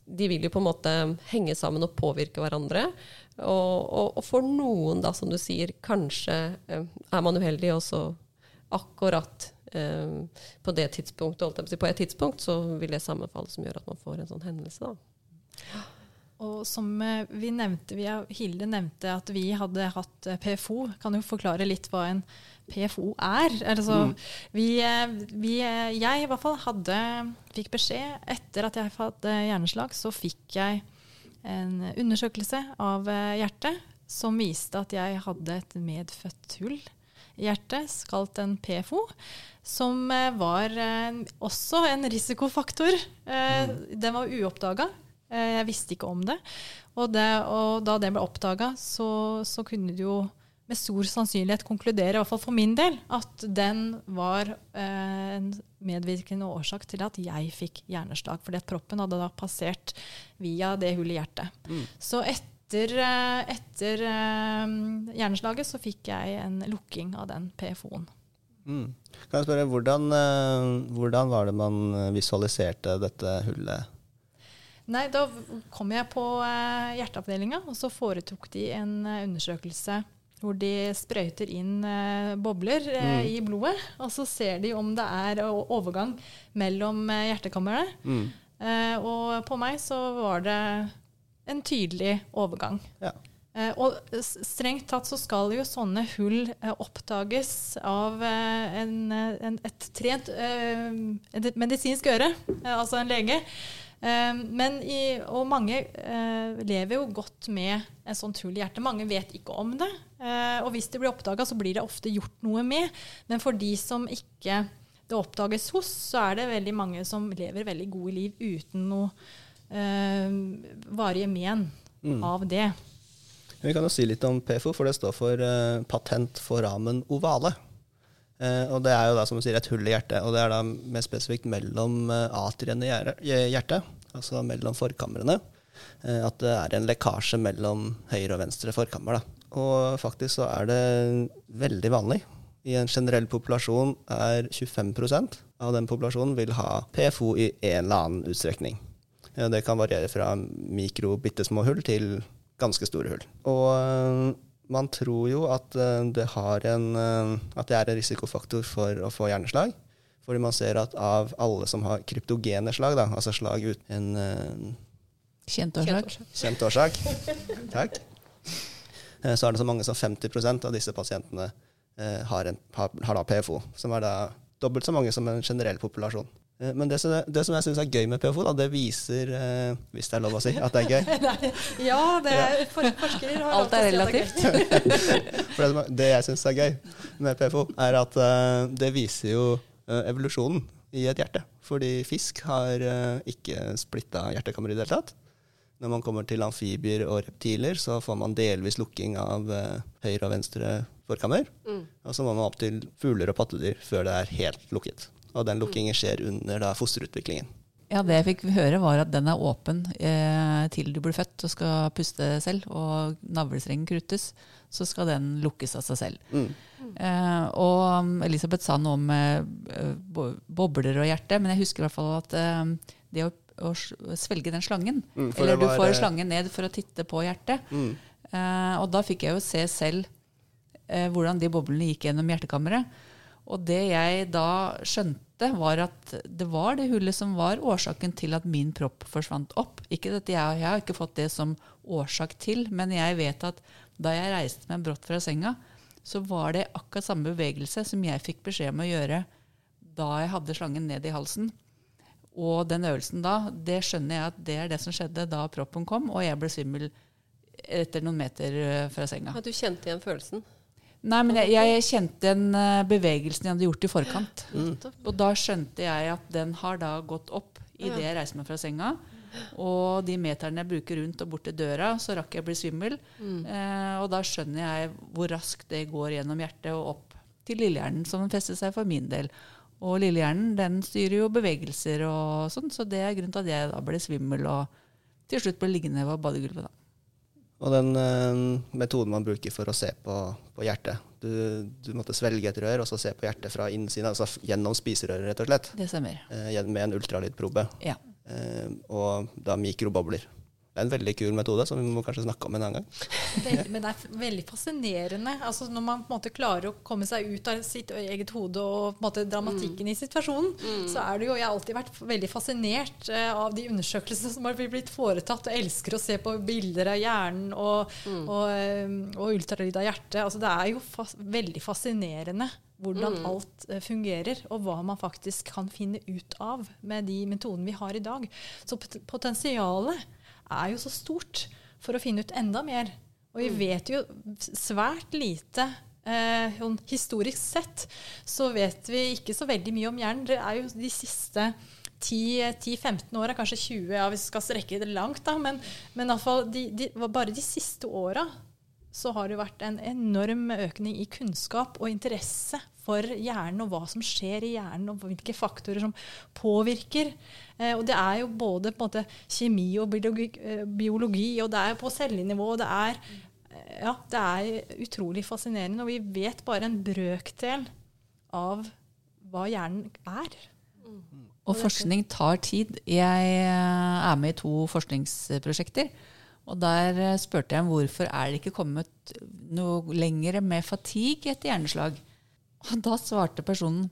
E: de vil jo på en måte henge sammen og påvirke hverandre. Og, og, og for noen, da, som du sier, kanskje eh, er man uheldig, og så akkurat eh, på det tidspunktet, holdt jeg på å si, på et tidspunkt, så vil det sammenfalle som gjør at man får en sånn hendelse. da.
B: Og som eh, vi nevnte, vi, Hilde nevnte at vi hadde hatt eh, PFO. Kan jo forklare litt hva en PFO er. Altså, vi, eh, vi, jeg i hvert fall hadde, fikk beskjed etter at jeg hadde hjerneslag, så fikk jeg en undersøkelse av eh, hjertet som viste at jeg hadde et medfødt hull i hjertet, kalt en PFO, som eh, var eh, også en risikofaktor. Eh, Den var uoppdaga. Jeg visste ikke om det. Og, det, og da det ble oppdaga, så, så kunne det jo med stor sannsynlighet konkludere, i hvert fall for min del, at den var eh, en medvirkende årsak til at jeg fikk hjerneslag. Fordi at proppen hadde da passert via det hullet i hjertet. Så etter, eh, etter eh, hjerneslaget så fikk jeg en lukking av den PFO-en.
C: Mm. Kan jeg spørre, hvordan, eh, hvordan var det man visualiserte dette hullet?
B: Nei, da kom jeg på eh, hjerteavdelinga, og så foretok de en eh, undersøkelse hvor de sprøyter inn eh, bobler eh, i blodet, og så ser de om det er overgang mellom eh, hjertekamrene.
C: Mm.
B: Eh, og på meg så var det en tydelig overgang.
C: Ja.
B: Eh, og strengt tatt så skal jo sånne hull eh, oppdages av eh, en, eh, en, et trent eh, et medisinsk øre, eh, altså en lege. Eh, men i, og mange eh, lever jo godt med en sånt hull i hjertet. Mange vet ikke om det. Eh, og hvis det blir oppdaga, så blir det ofte gjort noe med. Men for de som ikke det oppdages hos, så er det veldig mange som lever veldig gode liv uten noe eh, varige men
C: Mm.
B: av det.
C: Vi kan jo si litt om PFO, for det står for eh, patent foramen ovale. Eh, og det er jo da, som du sier, et hull i hjertet, og det er da mer spesifikt mellom eh, atriene i hjertet, altså mellom forkamrene. At det er en lekkasje mellom høyre og venstre forkammer. Da. Og faktisk så er det veldig vanlig. I en generell populasjon er 25% av den populasjonen vil ha PFO i en eller annen utstrekning. Ja, det kan variere fra mikro, bitte små hull til ganske store hull. Og øh, man tror jo at, øh, det har en, øh, at det er en risikofaktor for å få hjerneslag. Fordi man ser at av alle som har kryptogene slag, da, altså slag uten en
A: Kjent årsak.
C: kjent årsak, takk, eh, så er det så mange som 50% av disse pasientene eh, har, en, har, har da PFO, som er da dobbelt så mange som en generell populasjon. Eh, Men det, som- det som jeg syns er gøy med PFO, da, det viser, eh, hvis det er lov å si, at det er gøy. <laughs>
B: Ja, det er, for, forskere har
A: Alt er
B: å si det er. <laughs>
C: For det, det jeg syns er gøy med PFO, er at eh, det viser jo eh, evolusjonen i et hjerte. Fordi fisk har eh, ikke splitta hjertekammer i det hele tatt. Når man kommer til amfibier og reptiler, så får man delvis lukking av eh, høyre og venstre forkammer.
E: Mm.
C: Og så må man opp til fugler og pattedyr før det er helt lukket. Og den lukkingen skjer under da fosterutviklingen.
A: Ja, Det jeg fikk høre, var at den er åpen eh, til du blir født og skal puste selv, og navlestrengen kruttes, så skal den lukkes av seg selv.
C: Mm.
A: Eh, og um, Elisabeth sa noe om eh, bobler og hjerte, men jeg husker i hvert fall at eh, det å, å svelge den slangen,
C: Mm,
A: eller du
C: var,
A: får
C: eh,
A: slangen ned for å titte på hjertet,
C: Mm.
A: Eh, og da fikk jeg jo se selv eh, hvordan de boblene gikk gjennom hjertekammeret. Og det jeg da skjønte, var at det var det hullet som var årsaken til at min propp forsvant opp. Ikke dette, jeg, jeg har ikke fått det som årsak til, men jeg vet at da jeg reiste meg brått fra senga, så var det akkurat samme bevegelse som jeg fikk beskjed om å gjøre da jeg hadde slangen ned i halsen. Og den øvelsen da, det skjønner jeg at det er det som skjedde da proppen kom, og jeg ble svimmel etter noen meter eh, fra senga.
E: At du kjente igjen følelsen.
A: Nei, men jeg, jeg kjente den eh, bevegelsen jeg hadde gjort i forkant.
C: Mm.
A: Og da skjønte jeg at den har da gått opp idet jeg reiser meg fra senga. Og de meterne jeg bruker rundt og bort til døra, så rakk jeg å bli svimmel. Eh, og da skjønner jeg hvor raskt det går gjennom hjertet og opp til lillehjernen, som den fester seg for min del. Og lillehjernen den styrer jo bevegelser og sånn, så det er grunnen til at jeg da ble svimmel og til slutt ble liggende på badegulvet. da.
C: Og den eh, metoden man bruker for å se på, på hjertet du, du måtte svelge et rør og så se på hjertet fra innsiden, altså gjennom spiserøret, rett og slett.
A: Det stemmer.
C: eh, med en ultralydprobe.
A: Ja.
C: Eh, og da mikrobobler. Det er en veldig kul metode som vi må kanskje snakke om en annen gang.
B: Veldig, men det er veldig fascinerende. Altså når man på en måte klarer å komme seg ut av sitt eget hode og på en måte dramatikken i situasjonen, så er det jo Jeg har alltid vært veldig fascinert eh, av de undersøkelsene <laughs> som har blitt foretatt, og elsker å se på bilder av hjernen og, og, eh, og ultralyd av hjertet. Altså det er jo fas veldig fascinerende hvordan alt eh, fungerer, og hva man faktisk kan finne ut av med de metodene vi har i dag. Så pot potensialet er jo så stort for å finne ut enda mer. Og vi vet jo svært lite. Eh, sånn historisk sett så vet vi ikke så veldig mye om hjernen. Det er jo de siste 10-15 åra, kanskje 20, ja, hvis vi skal strekke det langt, da. Men, men i alle fall de, de, bare de siste åra så har det vært en enorm økning i kunnskap og interesse for hjernen og hva som skjer i hjernen, og hvilke faktorer som påvirker. Eh, og det er jo både på en måte kjemi og biologi, eh, biologi og det er på cellenivå. og det er, eh, ja, det er utrolig fascinerende, og vi vet bare en brøkdel av hva hjernen er.
A: Og forskning tar tid. Jeg eh, er med i to forskningsprosjekter. Og der spurte jeg om hvorfor er det ikke kommet noe lenger med fatigue etter hjerneslag. Og da svarte personen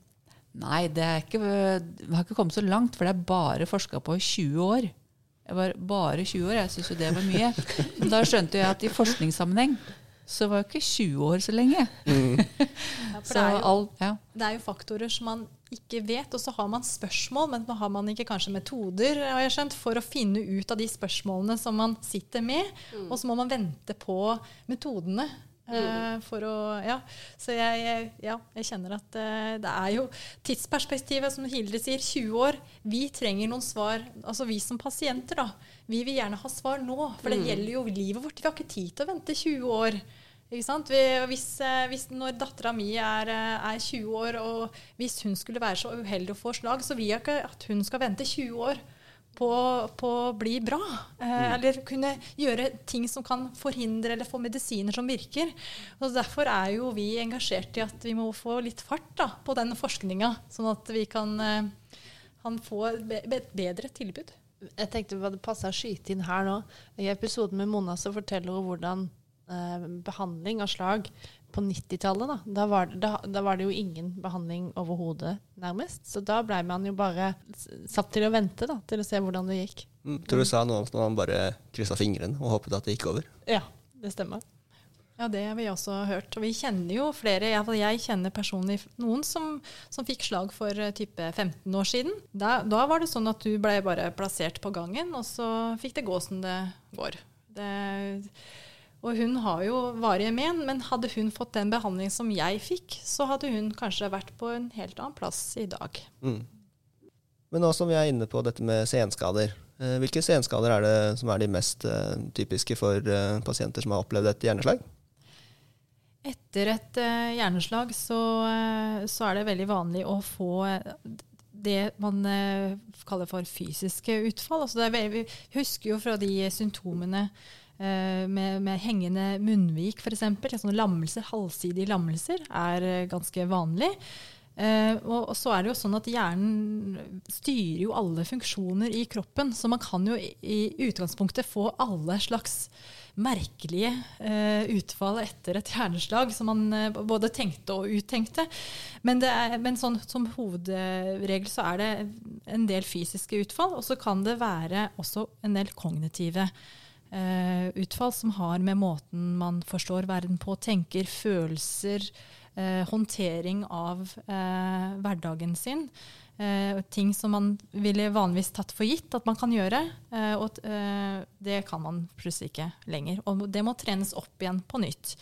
A: nei, det, er ikke, vi har ikke kommet så langt, for det er bare forska på i 20 år. Jeg var bare 20 år, jeg syns jo det var mye. Men da skjønte jeg at i forskningssammenheng så var jo ikke 20 år så lenge. <laughs>
B: Ja, for
A: Så
B: det er jo
A: all, ja.
B: Det er jo faktorer som man ikke vet, og så har man spørsmål, men så har man ikke kanskje metoder har jeg skjønt, for å finne ut av de spørsmålene som man sitter med. Og så må man vente på metodene eh, for å Ja. Så jeg, ja, jeg kjenner at eh, det er jo tidsperspektivet, som Hilde sier, 20 år. Vi trenger noen svar, altså vi som pasienter, da. Vi vil gjerne ha svar nå, for det gjelder jo livet vårt. Vi har ikke tid til å vente 20 år. Ikke sant? Vi, hvis, eh, hvis når dattera mi er, er 20 år, og hvis hun skulle være så uheldig å få slag, så vil jeg ikke at hun skal vente 20 år på, på å bli bra. Eh, Eller kunne gjøre ting som kan forhindre eller få medisiner som virker. Og Derfor er jo vi engasjert i at vi må få litt fart da, på den forskninga, sånn at vi kan, eh, kan få et be- be- et bedre tilbud.
D: Jeg tenkte det passa å skyte inn her nå. I episoden med Mona så forteller hun hvordan eh, behandling av slag på 90-tallet, da, da, var, det- da, da var det jo ingen behandling overhodet, nærmest. Så da blei man jo bare satt til å vente, da, til å se hvordan det gikk.
C: Mm, Tror du sa noe om at man bare kryssa fingrene og håpet at det gikk over?
D: Ja, det stemmer.
B: Ja, det har vi også hørt. Og vi kjenner jo flere, iallfall jeg kjenner personlig noen som, som fikk slag for eh, type 15 år siden. Da, da var det sånn at du ble bare plassert på gangen, og så fikk det gå som det går. Det, og hun har jo varige men, men hadde hun fått den behandling som jeg fikk, så hadde hun kanskje vært på en helt annen plass i dag.
C: Mm. Men nå som vi er inne på dette med senskader, eh, hvilke senskader er det som er de mest eh, typiske for eh, pasienter som har opplevd et hjerneslag?
B: Etter et hjerneslag så, så er det veldig vanlig å få det man kaller for fysiske utfall. Altså er vi husker jo fra de symptomene med, med hengende munnvik f.eks. Sånne lammelser, halvsidige lammelser er eh, ganske vanlig. Eh, og, og så er det jo sånn at hjernen styrer jo alle funksjoner i kroppen, så man kan jo i, i utgangspunktet få alle slags merkelige eh, utfall etter et hjerneslag som man eh, både tenkte og uttenkte. Men, er, men sånn, som hovedregel så er det en del fysiske utfall, og så kan det være også en del kognitive eh, utfall som har med måten man forstår verden på, tenker, følelser, eh, håndtering av eh, hverdagen sin. Eh, ting som man ville vanligvis tatt for gitt at man kan gjøre. eh, og eh, det kan man plutselig ikke lenger. Og det må trenes opp igjen på nytt.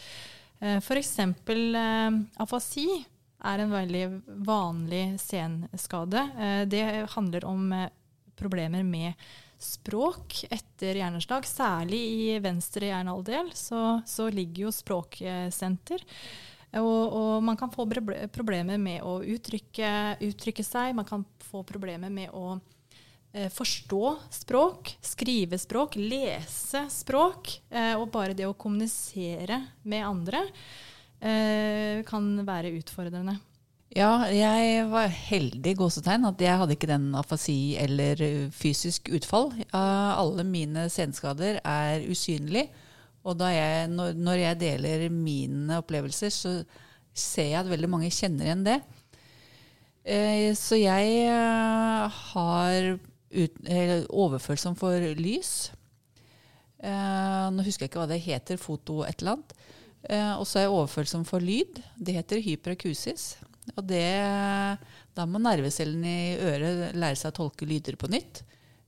B: Eh, F.eks. Eh, afasi er en veldig vanlig senskade. Eh, det handler om eh, problemer med språk etter hjerneslag. Særlig i venstre hjernehalvdel så, så ligger jo språksenter. Og, og man kan få problemer med å uttrykke, uttrykke seg. Man kan få problemer med å eh, forstå språk, skrive språk, lese språk. Eh, og bare det å kommunisere med andre eh, kan være utfordrende.
A: Ja, jeg var heldig gåsetegn at jeg hadde ikke den afasi eller fysisk utfall. Alle mine senskader er usynlige. Og jeg, når, jeg deler mine opplevelser, så ser jeg at veldig mange kjenner igjen det. Eh, så jeg har ut, for lys. Eh, nå husker jeg ikke hva det heter, foto et eller annet. Eh, og så er jeg overfølsom for lyd. Det heter hyperakusis. Og det, da må nervecellene i øret lære seg å tolke lyder på nytt.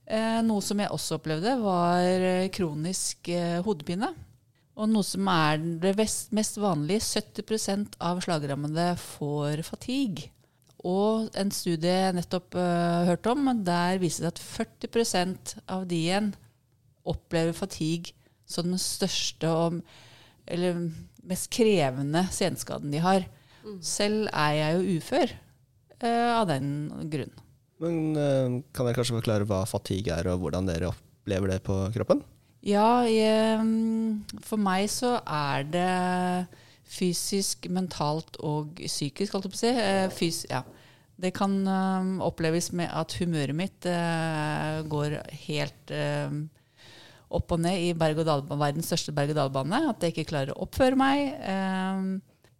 A: Eh, noe som jeg også opplevde, var eh, kronisk eh, hodepine. Og noe som er det mest vanlige, 70% av slagrammede får fatigue. Og en studie jeg nettopp uh, hørte om, der viser det at 40% av de igjen opplever fatigue som den største og eller mest krevende senskaden de har. Selv er jeg jo ufør uh, av den grunn.
C: Men uh, kan dere kanskje forklare hva fatigue er, og hvordan dere opplever det på kroppen?
A: Ja, jeg, for meg så er det fysisk, mentalt og psykisk, holdt jeg på å si. Uh, Fys, ja. Det kan oppleves med at humøret mitt går helt opp og ned i verdens største berg-og-dal-bane. At jeg ikke klarer å oppføre meg.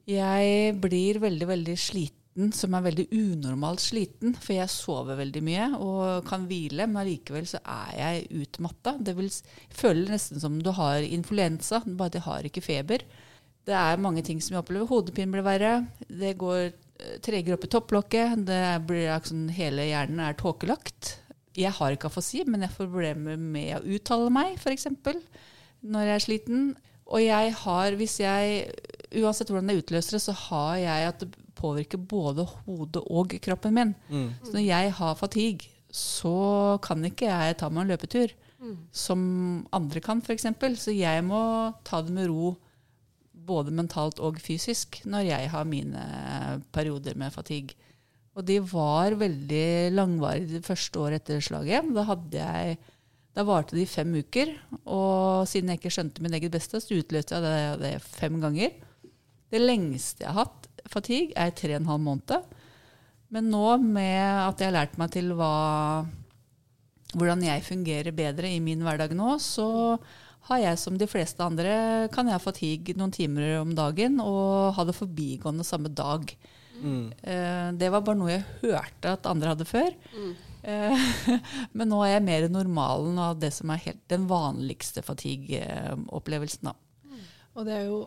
A: Jeg blir veldig, veldig sliten, som er veldig unormalt sliten. For jeg sover veldig mye og kan hvile, men allikevel så er jeg utmatta. Det vil føles nesten som du har influensa, bare at jeg har ikke feber. Det er mange ting som jeg opplever. Hodepinen blir verre. Det går eh, tregere opp i topplokket. Det blir sånn, hele hjernen er tåkelagt. Jeg har ikke afasi, men jeg får problemer med å uttale meg, f.eks. Når jeg er sliten. Og jeg har, hvis jeg Uansett hvordan jeg utløser det, så har jeg at det påvirker både hodet og kroppen min.
C: Mm.
A: Så når jeg har fatigue, så kan ikke jeg ta meg en løpetur. Som andre kan, f.eks. Så jeg må ta det med ro både mentalt og fysisk når jeg har mine perioder med fatigue. Og de var veldig langvarige det første året etter slaget. Da, hadde jeg, da varte de fem uker. Og siden jeg ikke skjønte min eget beste, så utløste jeg det, det fem ganger. Det lengste jeg har hatt fatigue, er tre og en halv måned. Men nå med at jeg har lært meg til hva, hvordan jeg fungerer bedre i min hverdag nå, så har jeg som de fleste andre kan jeg ha fatigue noen timer om dagen og ha det forbigående samme dag.
C: Mm.
A: Eh, Det var bare noe jeg hørte at andre hadde før. Eh, <laughs> Men nå er jeg mer normalen av det som er helt den vanligste fatigue-opplevelsen.
B: Og det er jo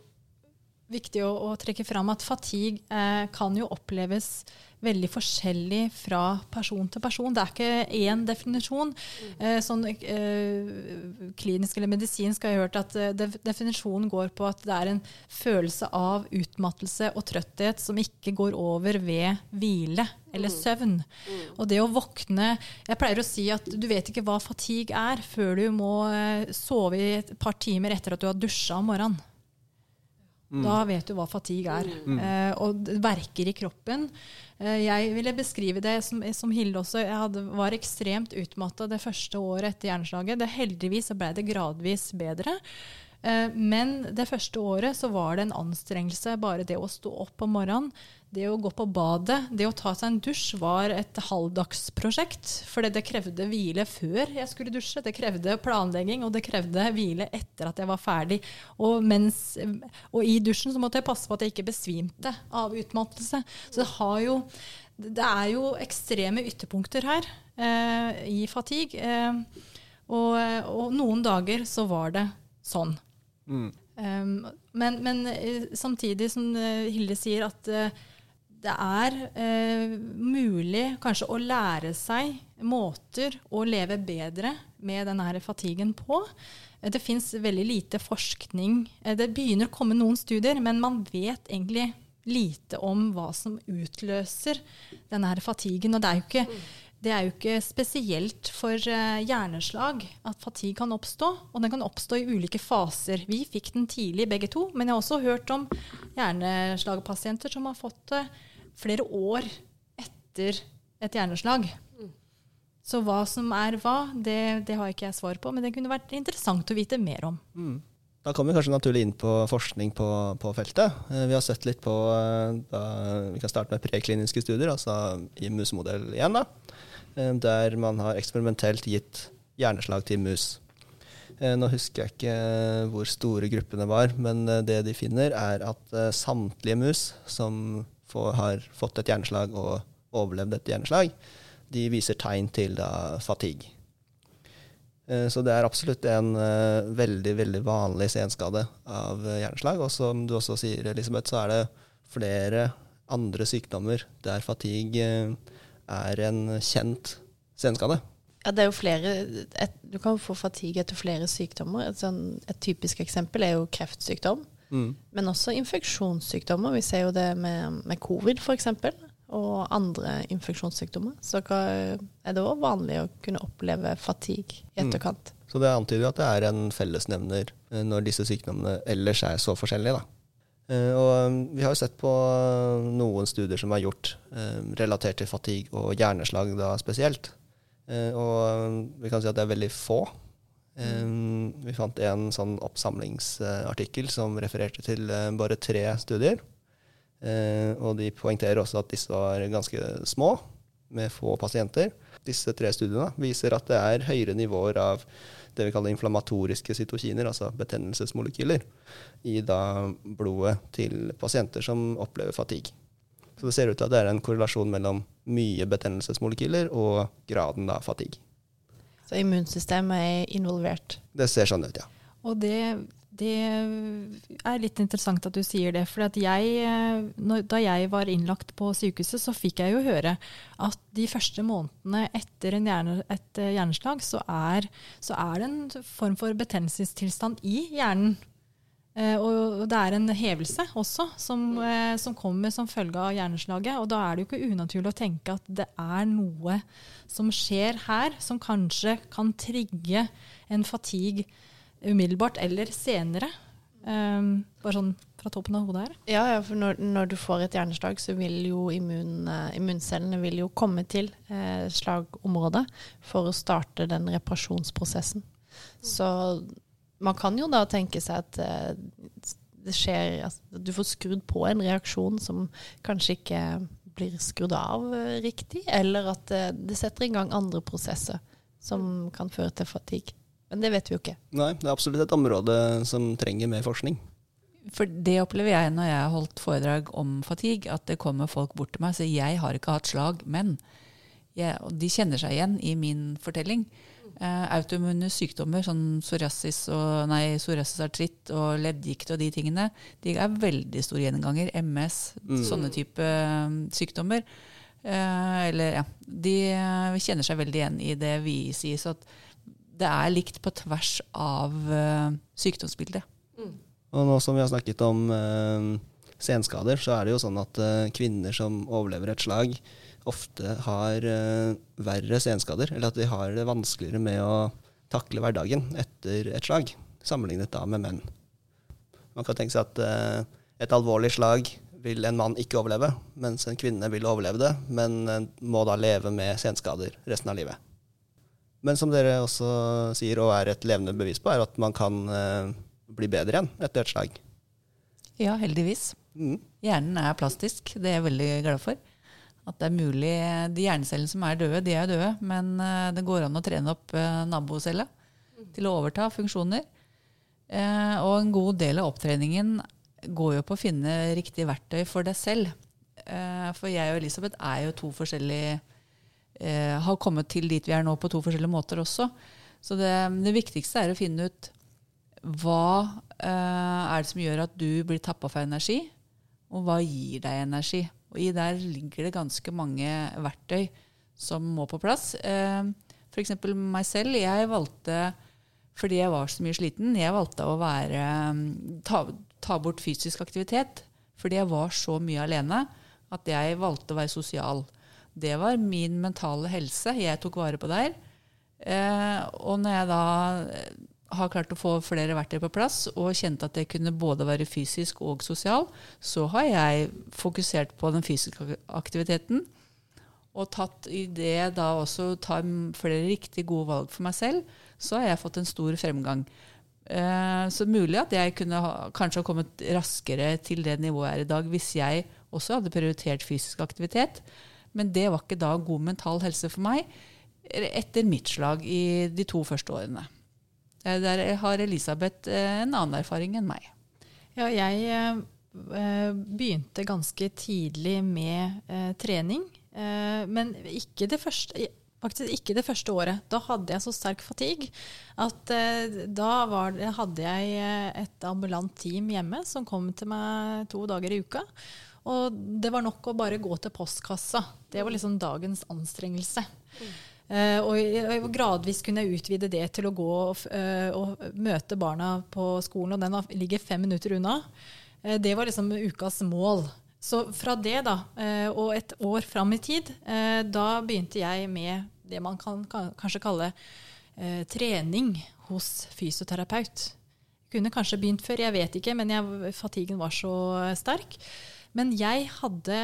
B: viktig å, å trekke fram at fatigue eh, kan jo oppleves veldig forskjellig fra person til person. Det er ikke én definisjon. Eh, sånn eh, klinisk eller medisinsk har jeg hørt at eh, definisjonen går på at det er en følelse av utmattelse og trøtthet som ikke går over ved hvile eller søvn. Og det å våkne Jeg pleier å si at du vet ikke hva fatigue er før du må eh, sove i et par timer etter at du har dusja om morgenen. Da vet du hva fatigue er. Eh, og det verker i kroppen. Eh, jeg ville beskrive det som, som Hilde også. Jeg hadde, var ekstremt utmatta det første året etter hjerneslaget. Det, heldigvis så ble det gradvis bedre. Eh, men det første året så var det en anstrengelse. Bare det å stå opp om morgenen, det å gå på badet, det å ta seg en dusj var et halvdagsprosjekt. For det krevde hvile før jeg skulle dusje, det krevde planlegging, og det krevde hvile etter at jeg var ferdig. Og, mens, og i dusjen så måtte jeg passe på at jeg ikke besvimte av utmattelse. Så det har jo det er jo ekstreme ytterpunkter her eh, i fatigue. Eh, og, og noen dager så var det sånn.
C: Mm.
B: Um, men, men eh, samtidig som eh, Hilde sier at eh, det er eh, mulig kanskje å lære seg måter å leve bedre med denne fatiguen på. Det fins veldig lite forskning. Det begynner å komme noen studier, men man vet egentlig lite om hva som utløser denne fatiguen. Og det er jo ikke, det er jo ikke spesielt for eh, hjerneslag at fatigue kan oppstå. Og den kan oppstå i ulike faser. Vi fikk den tidlig begge to, men jeg har også hørt om hjerneslagpasienter som har fått det flere år etter et hjerneslag. Så hva som er hva, det, det har ikke jeg svar på, men det kunne vært interessant å vite mer om.
C: Mm. Da kommer vi kanskje naturlig inn på forskning på, på feltet. Eh, Vi har sett litt på eh, da, Vi kan starte med prekliniske studier, altså i musemodell 1. da. Eh, Der man har eksperimentelt gitt hjerneslag til mus. Eh, Nå husker jeg ikke eh, hvor store gruppene var, men det de finner, er at samtlige mus som får, har fått et hjerneslag og overlevd et hjerneslag, de viser tegn til da, fatigue. Så det er absolutt en veldig veldig vanlig senskade av hjerneslag. Og som du også sier, Elisabeth, så er det flere andre sykdommer der fatigue er en kjent senskade.
D: Ja, det er jo flere et, Du kan få fatigue etter flere sykdommer. Et, sånn, et typisk eksempel er jo kreftsykdom.
C: Mm.
D: Men også infeksjonssykdommer. Vi ser jo det med, med covid f.eks. Og andre infeksjonssykdommer. Så er det òg vanlig å kunne oppleve fatigue i
C: Mm.
D: etterkant.
C: Så det antyder jo at det er en fellesnevner eh, når disse sykdommene ellers er så forskjellige. Da. Eh, Og eh, vi har jo sett på eh, noen studier som er gjort eh, relatert til fatigue og hjerneslag da spesielt. Eh, Og vi kan si at det er veldig få. Eh, Vi fant en sånn oppsamlingsartikkel som refererte til eh, bare tre studier. Og de poengterer også at disse var ganske små, med få pasienter. Disse tre studiene viser at det er høyere nivåer av det vi kaller inflammatoriske cytokiner, altså betennelsesmolekyler, i da blodet til pasienter som opplever fatigue. Så det ser ut til at det er en korrelasjon mellom mye betennelsesmolekyler og graden av fatigue.
D: Så immunsystemet er involvert.
C: Det ser sånn ut, ja.
B: Og det, det er litt interessant at du sier det. For jeg, eh, da jeg var innlagt på sykehuset, så fikk jeg jo høre at de første månedene etter hjerne, et eh, hjerneslag, så er, så er det en form for betennelsestilstand i hjernen. Eh, og det er en hevelse også som, som kommer som følge av hjerneslaget. Og da er det jo ikke unaturlig å tenke at det er noe som skjer her, som kanskje kan trigge en fatigue umiddelbart eller senere. Um, bare sånn fra toppen av hodet her.
D: Ja, ja for når, når, du får et hjerneslag, så vil jo immun, uh, immuncellene vil jo komme til uh, slagområdet for å starte den reparasjonsprosessen. Så man kan jo da tenke seg at uh, det skjer altså, Du får skrudd på en reaksjon som kanskje ikke blir skrudd av riktig, eller at det setter i gang andre prosesser som kan føre til fatigue. Men det vet vi jo ikke.
C: Nei, det er absolutt et område som trenger mer forskning.
A: For det opplever jeg når jeg har holdt foredrag om fatigue, at det kommer folk bort til meg og sier jeg har ikke hatt slag, men jeg, de kjenner seg igjen i min fortelling. Eh, autoimmune sykdommer, sånn psoriasis og nei, psoriasis artritt og leddgikt og de tingene, de er veldig store gjenganger. MS, mm. sånne type um, sykdommer. Eh, eller ja, de kjenner seg veldig igjen i det vi sier. Så at det er likt på tvers av uh, sykdomsbildet.
C: Mm. Og nå som vi har snakket om uh, senskader, så er det jo sånn at uh, kvinner som overlever et slag, ofte har verre senskader, eller at de har det vanskeligere med å takle hverdagen etter et slag, sammenlignet da med menn. Man kan tenke seg at et alvorlig slag vil en mann ikke overleve, mens en kvinne vil overleve det, men må da leve med senskader resten av livet. Men som dere også sier, og er et levende bevis på, er at man kan eh, bli bedre igjen etter et slag.
A: Ja, heldigvis. Mm. Hjernen er plastisk. Det er jeg veldig glad for. At det er mulig De hjernecellene som er døde, de er døde. Men eh, det går an å trene opp eh, nabocella til å overta funksjoner. Eh, og en god del av opptreningen går jo på å finne riktig verktøy for deg selv. Eh, for jeg og Elisabeth er jo to forskjellige eh, har kommet til dit vi er nå på to forskjellige måter også. Så det, det viktigste er å finne ut hva eh, er det som gjør at du blir tappa for energi, og hva gir deg energi. Og I der ligger det ganske mange verktøy som må på plass. Eh, F.eks. meg selv. Jeg valgte, fordi jeg var så mye sliten, jeg valgte å være, ta, ta bort fysisk aktivitet. Fordi jeg var så mye alene at jeg valgte å være sosial. Det var min mentale helse jeg tok vare på der. Eh, og når jeg da eh, har klart å få flere verktøy på plass og kjente at det kunne både være fysisk og sosial, så har jeg fokusert på den fysiske aktiviteten. Og tatt i det da også tar flere riktig gode valg for meg selv, så har jeg fått en stor fremgang. Eh, så mulig at jeg kunne ha, kanskje ha kommet raskere til det nivået jeg er i dag, hvis jeg også hadde prioritert fysisk aktivitet. Men det var ikke da god mental helse for meg etter mitt slag i de to første årene. Der har Elisabeth eh, en annen erfaring enn meg.
B: Ja, jeg eh, begynte ganske tidlig med eh, trening. Eh, men ikke det, første, faktisk ikke det første året. Da hadde jeg så sterk fatigue at eh, da det, hadde jeg eh, et ambulant team hjemme som kom til meg to dager i uka. Og det var nok å bare gå til postkassa. Det var liksom dagens anstrengelse. Uh, og, gradvis kunne jeg utvide det til å gå og, uh, og møte barna på skolen, og den ligger fem minutter unna. Uh, det var liksom ukas mål. Så fra det da, og et år fram i tid, da begynte jeg med det man kan, kan kanskje kalle trening hos fysioterapeut. Kunne kanskje begynt før, jeg vet ikke, men jeg, fatigen var så sterk. Men jeg hadde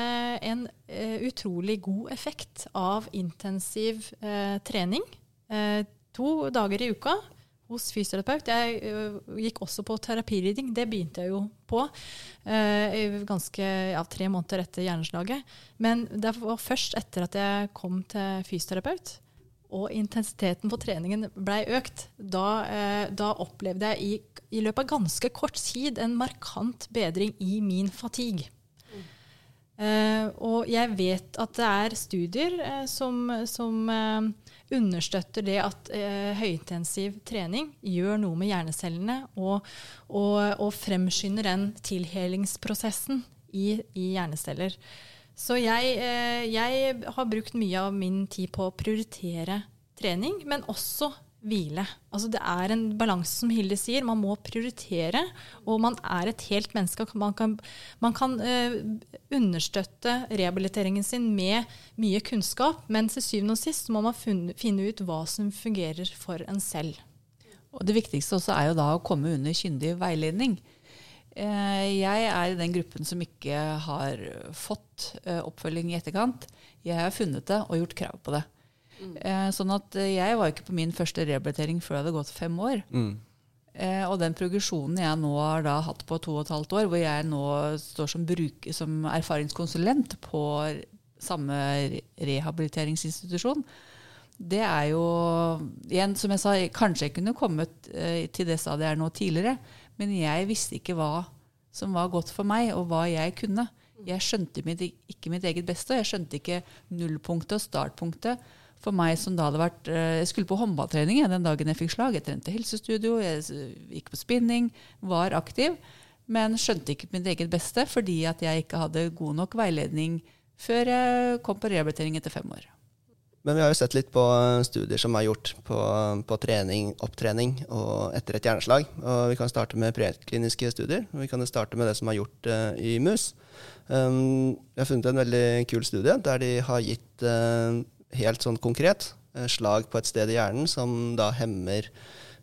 B: en uh, utrolig god effekt av intensiv uh, trening. Uh, to dager i uka hos fysioterapeut. Jeg gikk også på terapiriding. Det begynte jeg jo på ganske ja, tre måneder etter hjerneslaget. Men det var først etter at jeg kom til fysioterapeut og intensiteten på treningen blei økt, da, da, opplevde jeg i, i løpet av ganske kort tid en markant bedring i min fatigue. Uh, og jeg vet at det er studier uh, som, som uh, understøtter det at høyintensiv trening gjør noe med hjernecellene og, og, og fremskynder den tilhelingsprosessen i, i hjerneceller. Så jeg, jeg, har brukt mye av min tid på å prioritere trening, men også hvile. Altså det er en balanse, som Hilde sier. Man må prioritere, og man er et helt menneske. Man kan, man kan uh, understøtte rehabiliteringen sin med mye kunnskap, men til syvende og sist må man funne, finne ut hva som fungerer for en selv.
A: Og Det viktigste også er jo da å komme under kyndig veiledning. Uh, jeg er i den gruppen som ikke har fått uh, oppfølging i etterkant. Jeg har funnet det og gjort krav på det. Eh, sånn at eh, jeg var ikke på min første rehabilitering før det hadde gått fem år.
C: Mm.
A: Eh, og den progresjonen jeg nå har da hatt på to og et halvt år, hvor jeg nå står som, bruk, som erfaringskonsulent på samme rehabiliteringsinstitusjon, det er jo igjen, som jeg sa, Kanskje jeg kunne kommet eh, til det stadiet jeg er nå tidligere, men jeg visste ikke hva som var godt for meg, og hva jeg kunne. Jeg skjønte mitt, ikke mitt eget beste, og jeg skjønte ikke nullpunktet og startpunktet for meg som da hadde vært eh, Jeg skulle på håndballtrening den dagen jeg fikk slag. Jeg trente helsestudio, jeg gikk på spinning, var aktiv. Men skjønte ikke mitt eget beste fordi at jeg ikke hadde god nok veiledning før jeg kom på rehabilitering etter fem år.
C: Men vi har jo sett litt på studier som er gjort på, på trening, opptrening og etter et hjerneslag. Og vi kan starte med prekliniske studier. og Vi kan starte med det som er gjort uh, i mus. Um, har funnet en veldig kul studie der de har gitt helt sånn konkret eh, slag på et sted i hjernen som da hemmer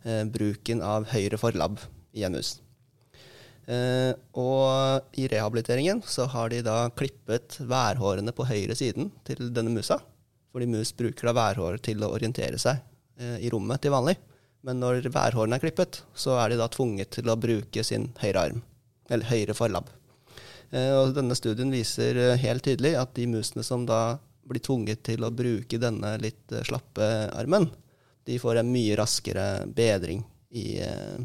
C: eh, bruken av høyre forlabb i en mus. Eh, og i rehabiliteringen så har de da klippet værhårene på høyre siden til denne musa. Fordi mus bruker da værhår til å orientere seg eh, i rommet til vanlig. Men når værhårene er klippet, så er de da tvunget til å bruke sin høyre arm, eller høyre forlabb. Eh, og denne studien viser eh, helt tydelig at de musene som da blir tvunget til å bruke denne litt eh, slappe armen, de får en mye raskere bedring i, eh,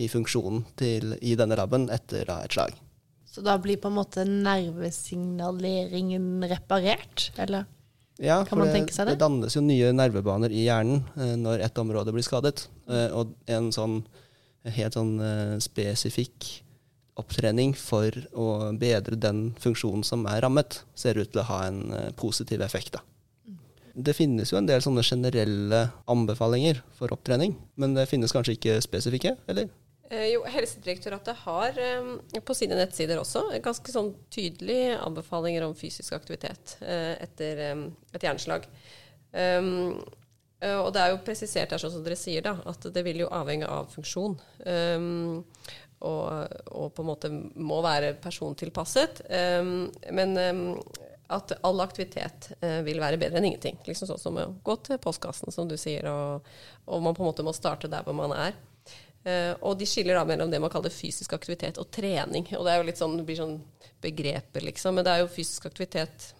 C: i funksjonen til, i denne labben etter et slag.
D: Så da blir på en måte nervesignaleringen reparert, eller?
C: Ja,
D: kan man det, det?
C: det dannes jo nye nervebaner i hjernen eh, når et område blir skadet. Eh, og en sånn helt sånn eh, spesifikk opptrening for å bedre den funksjonen som er rammet, ser ut til å ha en uh, positiv effekt. Da. Det finnes jo en del sånne generelle anbefalinger for opptrening, men det finnes kanskje ikke spesifikke, eller?
E: Eh, jo, Helsedirektoratet har eh, på sine nettsider også ganske sånn tydelige anbefalinger om fysisk aktivitet eh, etter eh, et hjerneslag. Um, og det er jo presisert her, sånn som dere sier, da, at det vil jo avhenge av funksjon. Og, og, på en måte må være persontilpasset. Um, men um, at all aktivitet uh, vil være bedre enn ingenting. Liksom sånn som å gå til postkassen, som du sier, og, og, man på en måte må starte der hvor man er. Uh, og de skiller da mellom det man kaller fysisk aktivitet og trening. Og det er jo litt sånn, det blir sånn begreper, liksom. Men det er jo fysisk aktivitet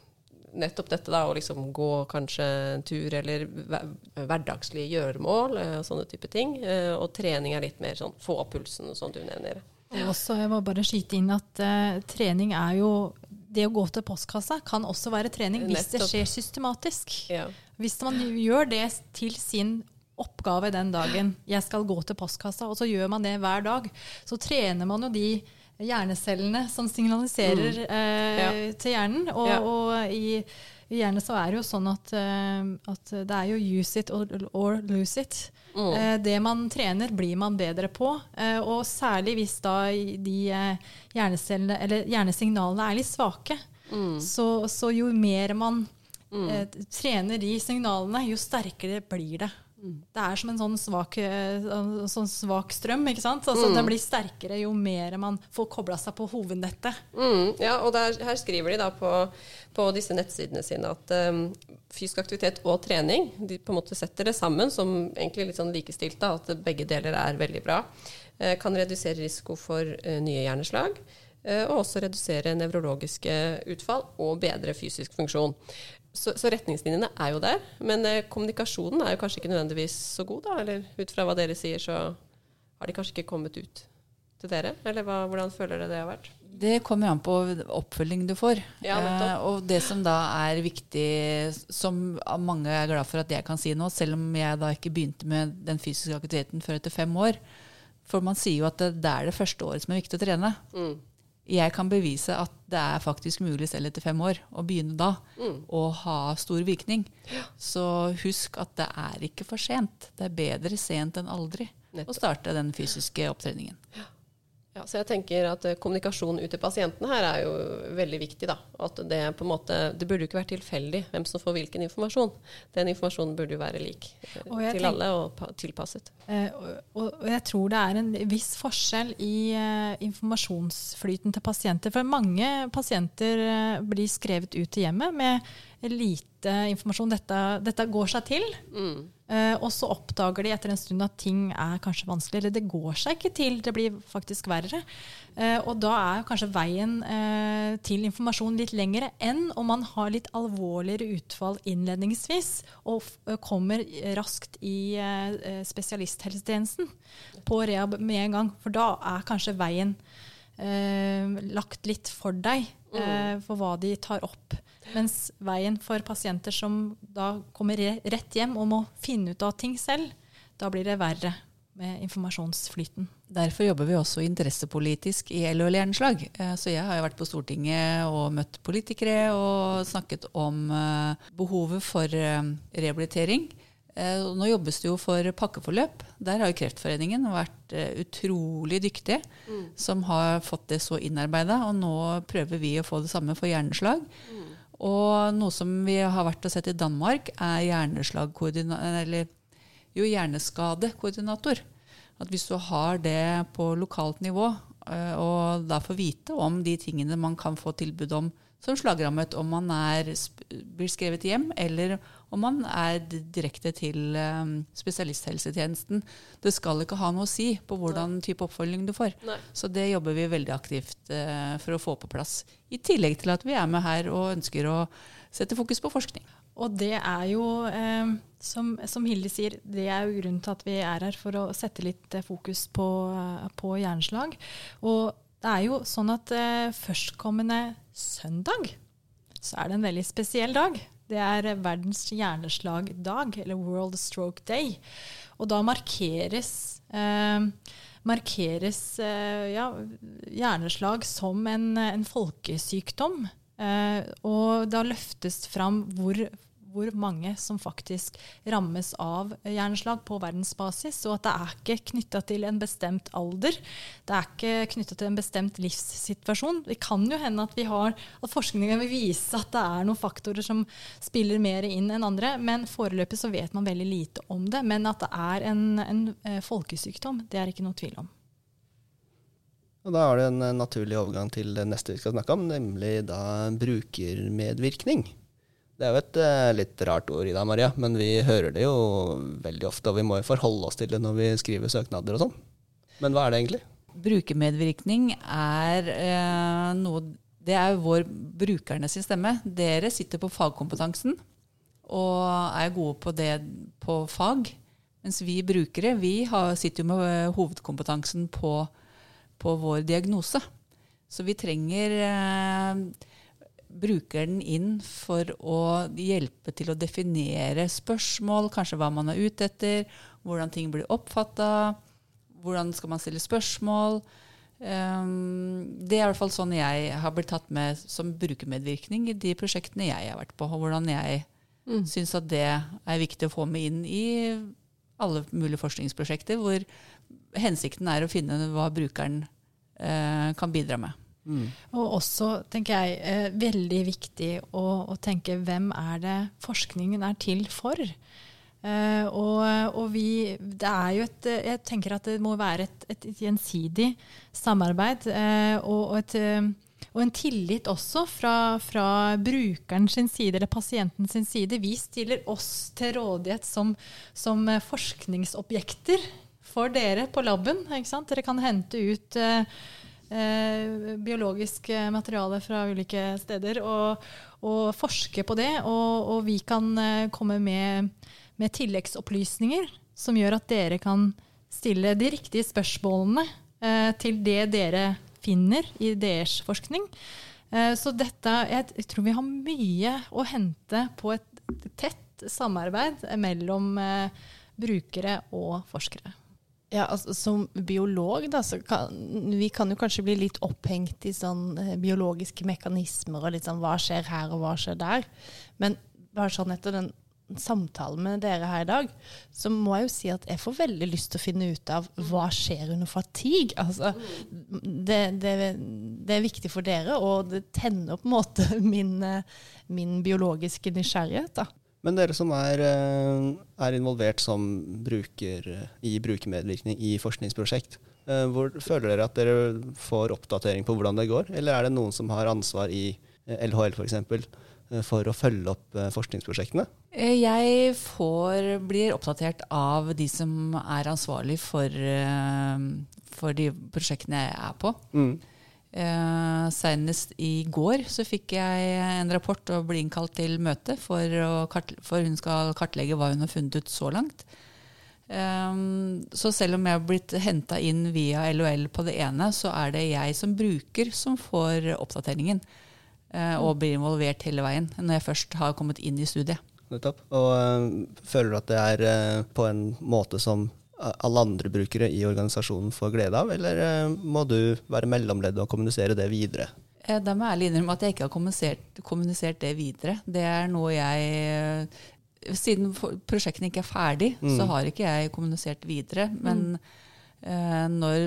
E: nettopp dette, da, å liksom gå kanskje en tur eller hverdagslige gjøremål eh, og sånne type ting. Eh, og trening er litt mer sånn få opp pulsen, som du nevner.
B: Også, jeg må bare skyte inn at uh, trening er jo Det å gå til postkassa kan også være trening hvis nettopp. det skjer systematisk. Ja. Hvis man gjør det til sin oppgave den dagen, jeg skal gå til postkassa, og så gjør man det hver dag, så trener man jo de hjernecellene som signaliserer mm. eh, ja. til hjernen. Og, ja. og i, i, hjernen så er det jo sånn at, uh, at, det er jo use it or, or lose it. Mm. Eh, det man trener, blir man bedre på. Eh, og særlig hvis da de hjernecellene, eller hjernesignalene er litt svake. Mm. Så, så, jo mer man mm. trener de signalene, jo sterkere blir det. Det er som en sånn svak, eh, sånn svak strøm. ikke sant? Altså, mm. Den blir sterkere jo mer man får kobla seg på hovednettet.
E: Mm, ja, og der, her skriver de da på, på disse nettsidene sine at um, fysisk aktivitet og trening de på en måte setter det sammen som egentlig litt sånn likestilt, da, at begge deler er veldig bra. Uh, kan redusere risiko for uh, nye hjerneslag. Uh, og også redusere nevrologiske utfall og bedre fysisk funksjon. Så, så, retningslinjene er jo der, men eh, kommunikasjonen er jo kanskje ikke nødvendigvis så god, da? Eller ut fra hva dere sier, så har de kanskje ikke kommet ut til dere? Eller hva, hvordan føler dere det har vært?
A: Det kommer an på oppfølging du får.
E: Ja,
A: eh, og det som da er viktig, som mange er glad for at jeg kan si nå, selv om jeg da ikke begynte med den fysiske aktiviteten før etter fem år For man sier jo at det, det er det første året som er viktig å trene. Mm. Jeg kan bevise at det er faktisk mulig selv etter fem år å begynne da,
E: Mm.
A: og ha stor virkning. Så husk at det er ikke for sent. Det er bedre sent enn aldri å starte den fysiske opptreningen.
E: Ja, så jeg tenker at eh, Kommunikasjon ut til pasientene her er jo veldig viktig. da. At Det på en måte, det burde jo ikke være tilfeldig hvem som får hvilken informasjon. Den informasjonen burde jo være lik eh, til
B: tenker,
E: alle og tilpasset.
B: Eh, og, jeg tror det er en viss forskjell i informasjonsflyten til pasienter. For mange pasienter blir skrevet ut til hjemmet med lite informasjon. Dette, dette går seg til.
E: Mm.
B: Uh, og så oppdager de etter en stund at ting er kanskje vanskelig, eller det går seg ikke til, det blir faktisk verre. Uh, og da er kanskje veien uh, til informasjon litt lengre enn om man har litt alvorligere utfall innledningsvis og kommer raskt i spesialisthelsetjenesten på rehab med en gang. For da er kanskje veien lagt litt for deg eh, for hva de tar opp. Mens veien for pasienter som da kommer rett hjem og må finne ut av ting selv, da blir det verre med informasjonsflyten.
A: Derfor jobber vi også interessepolitisk i LHL Hjerneslag. Eh, Så jeg har jo vært på Stortinget og møtt politikere og snakket om eh, behovet for eh, rehabilitering. Eh, Nå jobbes det jo for pakkeforløp. Der har jo Kreftforeningen vært utrolig utrolig mm. som har fått det så innarbeida. Og nå prøver vi å få det samme for hjerneslag. Og noe som vi har vært og sett i Danmark, er Eller jo, hjerneskadekoordinator. At hvis du har det på lokalt nivå, eh, og da får vite om de tingene man kan få tilbud om som slagrammet, om man er, blir skrevet hjem, eller om man er direkte til eh, spesialisthelsetjenesten. Det skal ikke ha noe å si på hvordan type oppfølging du får.
E: Nei.
A: Så det jobber vi veldig aktivt eh, for å få på plass. I tillegg til at vi er med her og ønsker å sette fokus på forskning.
B: Og det er jo, eh, som, som Hilde sier, det er jo grunnen til at vi er her for å sette litt eh, fokus på, eh, på hjerneslag. Og det er jo sånn at eh, førstkommende søndag så er det en veldig spesiell dag. Det er verdens hjerneslagdag, eller World Stroke Day. Og da markeres eh, markeres eh, ja, hjerneslag som en, en folkesykdom. Eh, og da løftes fram hvor, hvor mange som faktisk rammes av hjerneslag på verdensbasis. Og at det er ikke knytta til en bestemt alder. Det er ikke knytta til en bestemt livssituasjon. Det kan jo hende at, vi har, at forskningen vil vise at det er noen faktorer som spiller mer inn enn andre. Men foreløpig så vet man veldig lite om det. Men at det er en, en eh, folkesykdom, det er ikke noe tvil om.
C: Og da er det en eh, naturlig overgang til det neste vi skal snakke om, nemlig da brukermedvirkning. Det er jo et eh, litt rart ord i deg, Maria, men vi hører det jo veldig ofte, og vi må jo forholde oss til det når vi skriver søknader og sånn. Men hva er det egentlig?
A: Brukermedvirkning er eh, noe Det er vår brukerne sin stemme. Dere sitter på fagkompetansen og er gode på det på fag. Mens vi brukere vi har, sitter jo med eh, hovedkompetansen på, på vår diagnose. Så vi trenger eh, brukeren inn for å hjelpe til å definere spørsmål, kanskje hva man er ute etter, hvordan ting blir oppfatta, hvordan skal man stille spørsmål. Um, det er i hvert fall sånn jeg har blitt tatt med som brukermedvirkning i de prosjektene jeg har vært på, og hvordan jeg
E: Mm.
A: syns at det er viktig å få med inn i alle mulige forskningsprosjekter, hvor hensikten er å finne hva brukeren uh, kan bidra med.
B: Og også, tenker jeg, eh, veldig viktig å, å tenke hvem er det forskningen er til for? Eh, og, og vi Det er jo et eh, Jeg tenker at det må være et, et gjensidig samarbeid eh, og, og, et, og en tillit også fra, fra brukeren sin side, eller pasienten sin side. Vi stiller oss til rådighet som, som forskningsobjekter for dere på laben. Dere kan hente ut eh, eh, biologisk materiale fra ulike steder og, og forske på det. Og, og vi kan eh, komme med, med tilleggsopplysninger som gjør at dere kan stille de riktige spørsmålene eh, til det dere finner i deres forskning. Eh, så dette, jeg tror vi har mye å hente på et tett samarbeid mellom eh, brukere og forskere.
D: Ja, altså Som biolog, da, så kan vi kan jo kanskje bli litt opphengt i sånn eh, biologiske mekanismer og litt sånn hva skjer her og hva skjer der. Men bare sånn etter den samtalen med dere her i dag, så må jeg jo si at jeg får veldig lyst til å finne ut av hva skjer under fatigue. Altså, det, det, det er viktig for dere, og det tenner på en måte <laughs> min, eh, min biologiske nysgjerrighet. da.
C: Men dere som er, eh, er involvert som bruker i brukermedvirkning i forskningsprosjekt, eh, hvor føler dere at dere får oppdatering på hvordan det går? Eller er det noen som har ansvar i LHL f.eks. For, for å følge opp forskningsprosjektene?
A: Jeg får, blir oppdatert av de som er ansvarlig for, for de prosjektene jeg er på. Mm. Eh, senest i går så fikk jeg en rapport og ble innkalt til møte, for, for, hun skal kartlegge hva hun har funnet ut så langt. Eh, så selv om jeg har blitt henta inn via LOL på det ene, så er det jeg som bruker som får oppdateringen. Eh, og blir involvert hele veien når jeg først har kommet inn i studiet.
C: Nettopp. Og øh, føler du at det er øh, på en måte som alle andre brukere i organisasjonen får glede av, eller uh, må du være mellomledd og kommunisere det videre?
A: Da må jeg ærlig innrømme at jeg ikke har kommunisert, kommunisert, det videre. Det er noe jeg Siden prosjektene ikke er ferdig, mm. så har ikke jeg kommunisert videre. Men mm. når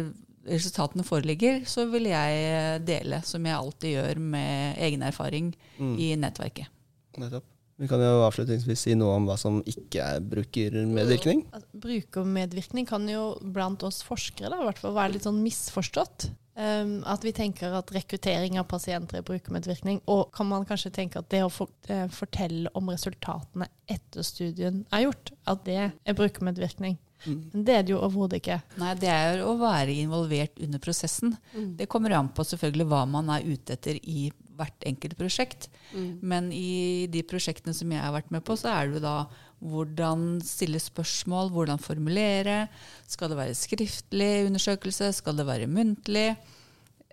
A: resultatene foreligger, så vil jeg dele, som jeg alltid gjør med egen erfaring mm. i nettverket.
C: Nettopp. Vi kan jo avslutningsvis si noe om hva som ikke er brukermedvirkning.
D: Altså, brukermedvirkning kan jo blant oss forskere da, hvert fall være litt sånn misforstått. Um, at vi tenker at rekruttering av pasienter er brukermedvirkning. Og kan man kanskje tenke at det å uh, fortelle om resultatene etter studien er gjort, at det er brukermedvirkning. Mm. Men det er det jo overhodet ikke.
A: Nei, det er å være involvert under prosessen. Mm. Det kommer an på selvfølgelig hva man er ute etter i hvert enkelt prosjekt. Mm. Men i de prosjektene som jeg har vært med på, så er det jo da hvordan stille spørsmål, hvordan formulere. Skal det være skriftlig undersøkelse? Skal det være muntlig?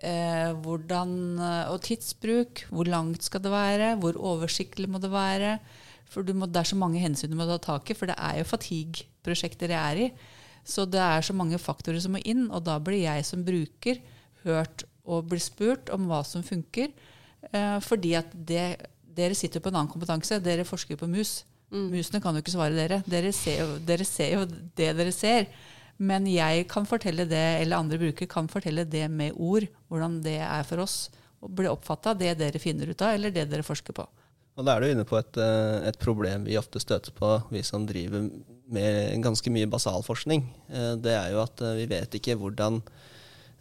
A: Eh, hvordan, og tidsbruk. Hvor langt skal det være? Hvor oversiktlig må det være? For må, det er så mange hensyn du må ta tak i, for det er jo fatigue-prosjekter jeg er i. Så det er så mange faktorer som må inn, og da blir jeg som bruker hørt og blir spurt om hva som funker. Eh, fordi at det, dere sitter på en annen kompetanse. Dere forsker på mus. Mm. Musene kan jo ikke svare dere. Dere ser, jo, dere ser, jo, det dere ser. Men jeg kan fortelle det, eller andre brukere kan fortelle det med ord. Hvordan det er for oss å bli oppfatta, det dere finner ut av, eller det dere forsker på.
C: Og Da er du inne på et, eh, et, problem vi ofte støter på, vi som driver med ganske mye basalforskning. Eh, det er jo at vi vet ikke hvordan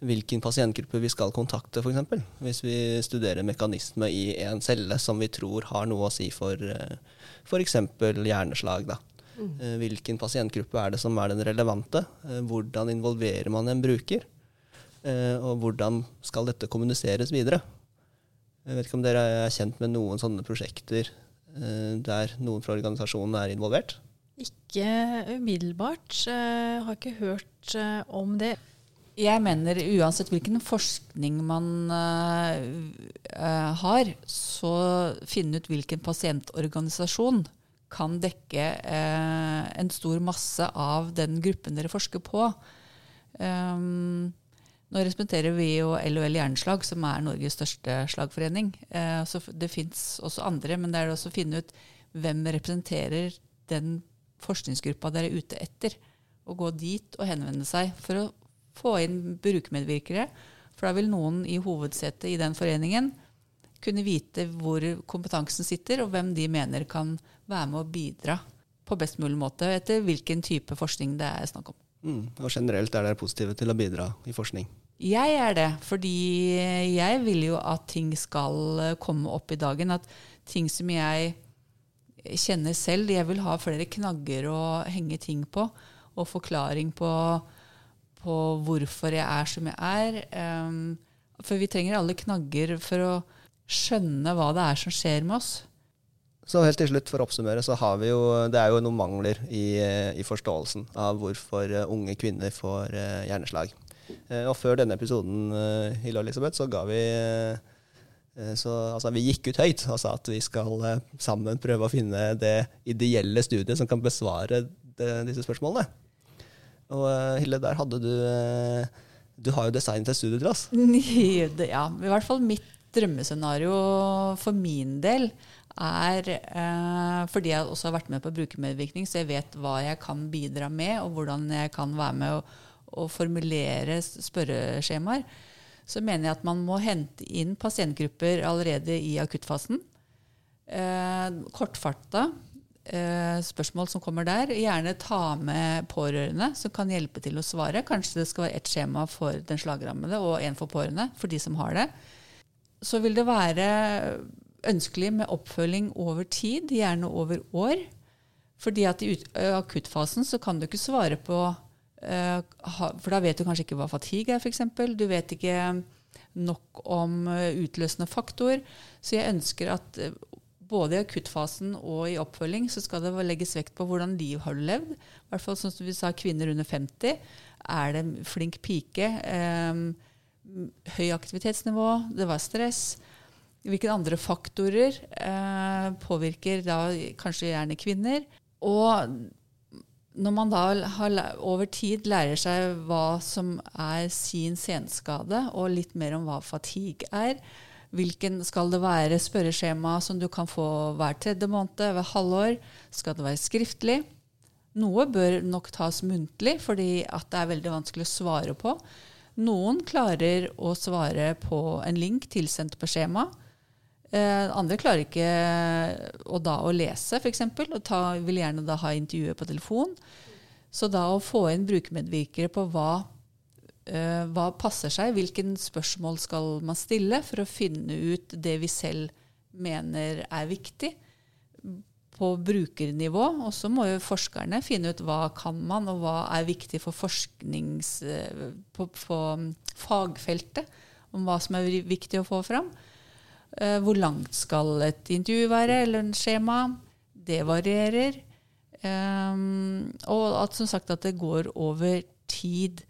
C: hvilken pasientgruppe vi skal kontakte, f.eks. Hvis vi studerer mekanisme i en celle som vi tror har noe å si for f.eks. hjerneslag. Da. Mm. Eh, hvilken pasientgruppe er det som er den relevante? Eh, hvordan involverer man en bruker? Eh, og hvordan skal dette kommuniseres videre? Jeg vet ikke om dere er kjent med noen sånne prosjekter der noen fra organisasjonen er involvert?
B: Ikke umiddelbart. Jeg har ikke hørt om det.
A: Jeg mener uansett hvilken forskning man har, så finne ut hvilken pasientorganisasjon kan dekke en stor masse av den gruppen dere forsker på. Um, nå representerer vi jo LOL Hjerneslag, som er Norges største slagforening. Eh, det fins også andre, men det er også å finne ut hvem representerer den forskningsgruppa dere er ute etter. Og gå dit og henvende seg for å få inn brukermedvirkere. For da vil noen i hovedsetet i den foreningen kunne vite hvor kompetansen sitter, og hvem de mener kan være med å bidra på best mulig måte, etter hvilken type forskning det er snakk om.
C: Mm, og generelt er dere positive til å bidra i forskning?
A: Jeg er det, fordi jeg vil jo at ting skal komme opp i dagen. At ting som jeg kjenner selv Jeg vil ha flere knagger å henge ting på, og forklaring på på hvorfor jeg er som jeg er. For vi trenger alle knagger for å skjønne hva det er som skjer med oss.
C: Så helt til slutt, for å oppsummere, så har vi jo Det er jo noen mangler i, i forståelsen av hvorfor uh, unge kvinner får hjerneslag. Uh, og før denne episoden, Hille Elisabeth, så ga vi så altså, vi gikk ut høyt og sa at vi skal sammen prøve å finne det ideelle studiet som kan besvare de, disse spørsmålene. Og Hille, Hilde, der hadde du eh, Du har jo designet et studie til oss. <laughs>
A: ja, i hvert fall mitt drømmescenario for min del er eh, fordi jeg også har vært med på brukermedvirkning, så jeg vet hva jeg kan bidra med, og hvordan jeg kan være med å, å formulere spørreskjemaer. Så mener jeg at man må hente inn pasientgrupper allerede i akuttfasen. Eh, kortfarta eh, spørsmål som kommer der. Gjerne ta med pårørende som kan hjelpe til å svare. Kanskje det skal være ett skjema for den slagrammede og én for pårørende, for de som har det. Så vil det være ønskelig med oppfølging over tid, gjerne over år. Fordi at i akuttfasen så kan du ikke svare på For da vet du kanskje ikke hva fatigue er, f.eks. Du vet ikke nok om utløsende faktor. Så jeg ønsker at både i akuttfasen og i oppfølging så skal det legges vekt på hvordan liv har du levd. I hvert fall som vi sa, kvinner under 50. Er det flink pike? Eh, høy aktivitetsnivå? Det var stress. Hvilke andre faktorer eh, påvirker da kanskje gjerne kvinner? Og når man da har, over tid lærer seg hva som er sin senskade, og litt mer om hva fatigue er, Hvilken skal det være spørreskjema som du kan få hver tredje måned, ved halvår? Skal det være skriftlig? Noe bør nok tas muntlig, fordi det er veldig vanskelig å svare på. Noen klarer å svare på en link tilsendt på skjema. Eh, andre klarer ikke å, da, å lese, f.eks., og ta, vil gjerne da ha intervjuet på telefon. Så da å få inn brukermedvirkere på hva uh, hva passer seg, hvilken spørsmål skal man stille for å finne ut det vi selv mener er viktig på brukernivå. Og så må jo forskerne finne ut hva kan man, og hva er viktig for forsknings... Uh, på, på fagfeltet. Om hva som er viktig å få fram. Uh, hvor langt skal et intervju være, eller en skjema? Det varierer. Um, og at, som sagt at det går over tid.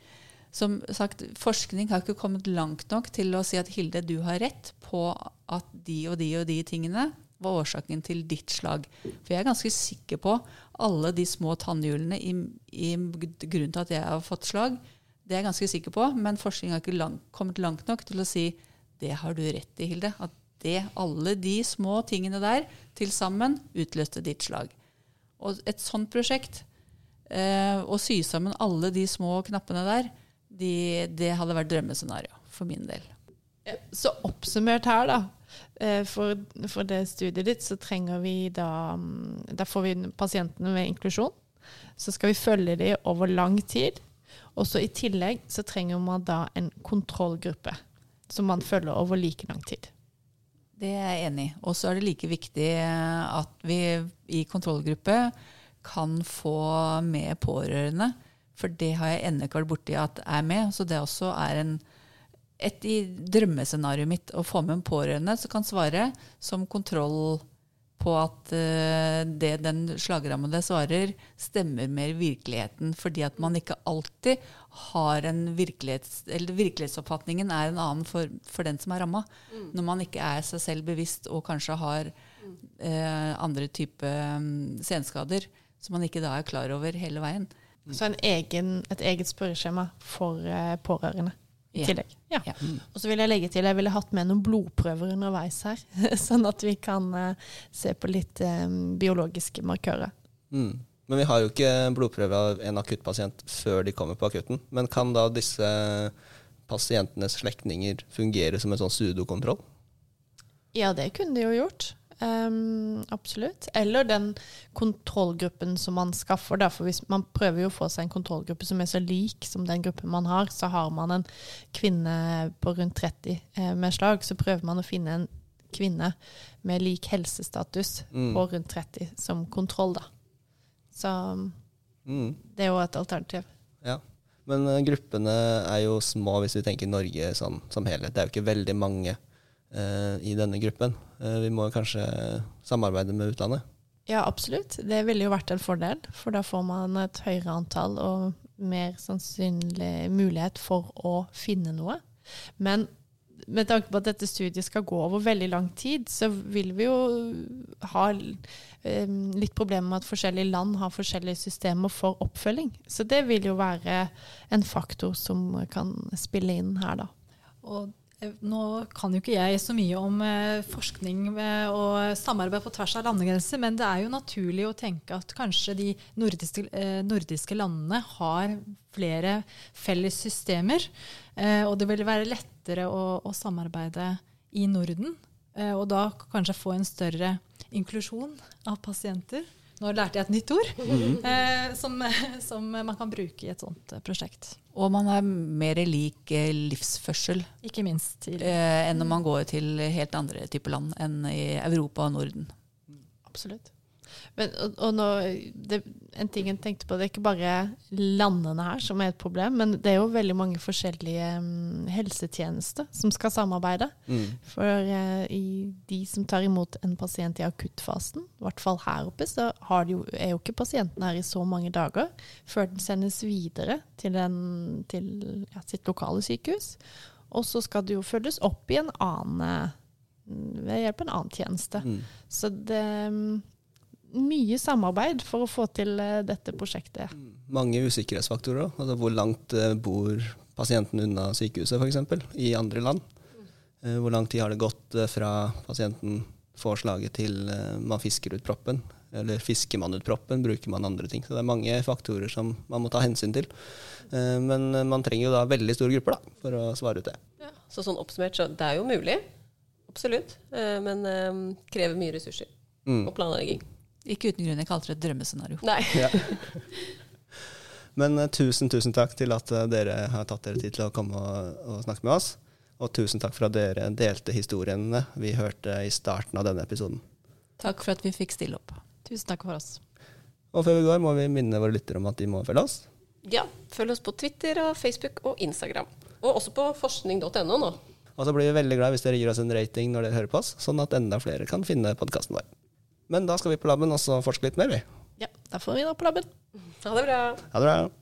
A: Som sagt, Forskning har ikke kommet langt nok til å si at Hilde, du har rett på at de og de og de tingene var årsaken til ditt slag. For jeg er ganske sikker på alle de små tannhjulene i, i grunnen til at jeg har fått slag. Det er jeg ganske sikker på, men forskning har ikke langt, kommet langt nok til å si det har du rett i, Hilde. At det, alle de små tingene der til sammen utløste ditt slag. Og et sånt prosjekt, eh, å sy sammen alle de små knappene der, de, det hadde vært drømmescenario for min del.
D: Så oppsummert her, da. Eh, for, for, det studiet ditt så trenger vi da mm, Da får vi pasientene med inklusjon. Så skal vi følge dem over lang tid. Og så i tillegg så trenger man da en kontrollgruppe som man følger over like lang tid.
A: Det er jeg enig i. Og så er det like viktig at vi i kontrollgruppe kan få med pårørende for det har jeg ennå ikke vært borti at er med. Så det også er en, et i drømmescenarioet mitt å få med en pårørende som kan svare som kontroll på at uh, det den slagrammede svarer, stemmer med virkeligheten. Fordi at man ikke alltid har en virkelighets... Eller virkelighetsoppfatningen er en annen for, for den som er ramma. Mm. Når man ikke er seg selv bevisst og kanskje har eh, andre typer um, senskader som man ikke da er klar over hele veien.
D: Så egen, et eget spørreskjema for eh, pårørende i tillegg. Ja. ja. Mm. Og så vil jeg legge til jeg ville hatt med noen blodprøver underveis her, <laughs> sånn at vi kan uh, se på litt um, biologiske markører.
C: Mm. Men vi har jo ikke blodprøve av en akuttpasient før de kommer på akutten. Men kan da disse pasientenes slektninger fungere som en sånn sudokontroll?
D: Ja, det kunne de jo gjort. Um, absolutt. Eller den kontrollgruppen som man skaffer. Da. For hvis man prøver jo å få seg en kontrollgruppe som er så lik som den gruppen man har, så har man en kvinne på rundt 30 eh, med slag, så prøver man å finne en kvinne med lik helsestatus mm. på rundt 30 som kontroll, da. Så mm. det er jo et alternativ.
C: Ja. Men uh, gruppene er jo små hvis vi tenker Norge sånn, som helhet. Det er jo ikke veldig mange uh, i denne gruppen. Uh, vi må kanskje samarbeide med utlandet?
D: Ja, absolutt. Det ville jo vært en fordel, for da får man et høyere antall og mer sannsynlig mulighet for å finne noe. Men med tanke på at dette studiet skal gå over veldig lang tid, så vil vi jo ha eh, litt problemer med at forskjellige land har forskjellige systemer for oppfølging. Så det vil jo være en faktor som kan spille inn her, da.
B: Og eh, nå kan jo ikke jeg så mye om eh, forskning eh, og samarbeid på tvers av landegrenser, men det er jo naturlig å tenke at kanskje de nordiske, nordiske landene har flere felles systemer. Og det vil være lettere å, å samarbeide i Norden. og da kanskje få en større inklusjon av pasienter. Nå lærte jeg et nytt ord eh, som, som man kan bruke i et sånt eh, prosjekt.
A: Og man er mer lik eh, livsførsel
B: Ikke minst til
A: eh, enn når man går til helt andre typer land enn i Europa og Norden.
D: Absolutt. Men, og, og nå, det, en ting jeg tenkte på, det er ikke bare landene her som er et problem, men det er jo veldig mange forskjellige um, helsetjenester som skal samarbeide.
C: Mm.
D: For uh, i de som tar imot en pasient i akuttfasen, i hvert fall her oppe, så jo, er jo ikke pasienten her i så mange dager før den sendes videre til, en, til ja, sitt lokale sykehus. Og så skal det jo følges opp i en annen eh, ved hjelp av en annen tjeneste.
C: Mm.
D: Så det mm, mye samarbeid for å få til eh, dette prosjektet.
C: Mange usikkerhetsfaktorer. Altså hvor langt eh, bor pasienten unna sykehuset, f.eks. i andre land. Eh, Hvor lang tid har det gått fra pasienten får slaget til man fisker ut proppen? Eller fisker man ut proppen, bruker man andre ting? Så det er mange faktorer som man må ta hensyn til. Men man trenger jo da veldig store grupper da, for å svare ut det.
E: Ja. Så sånn oppsummert, så det er jo mulig. Absolutt. Men krever mye ressurser
C: Mm.
E: og planlegging.
A: Ikke uten grunn jeg kalte det et drømmescenario.
E: Nei. <laughs>
C: Men uh, tusen, tusen takk til at uh, dere har tatt dere tid til å komme og, og snakke med oss. Og tusen takk for at dere delte historiene vi hørte i starten av denne episoden.
A: Takk for at vi fikk stille opp.
B: Tusen takk for oss.
C: Og før vi går, må vi minne våre lyttere om at de må følge oss.
E: Ja, følg oss på Twitter og Facebook og Instagram. Og også på forskning.no nå.
C: Og så blir vi veldig glad hvis dere gir oss en rating når dere hører på oss, sånn at enda flere kan finne podkasten vår. Men da skal vi på laben og forske litt mer, vi.
D: Ja, da får vi dra på labben.
E: Ha det bra.
C: Ha det bra.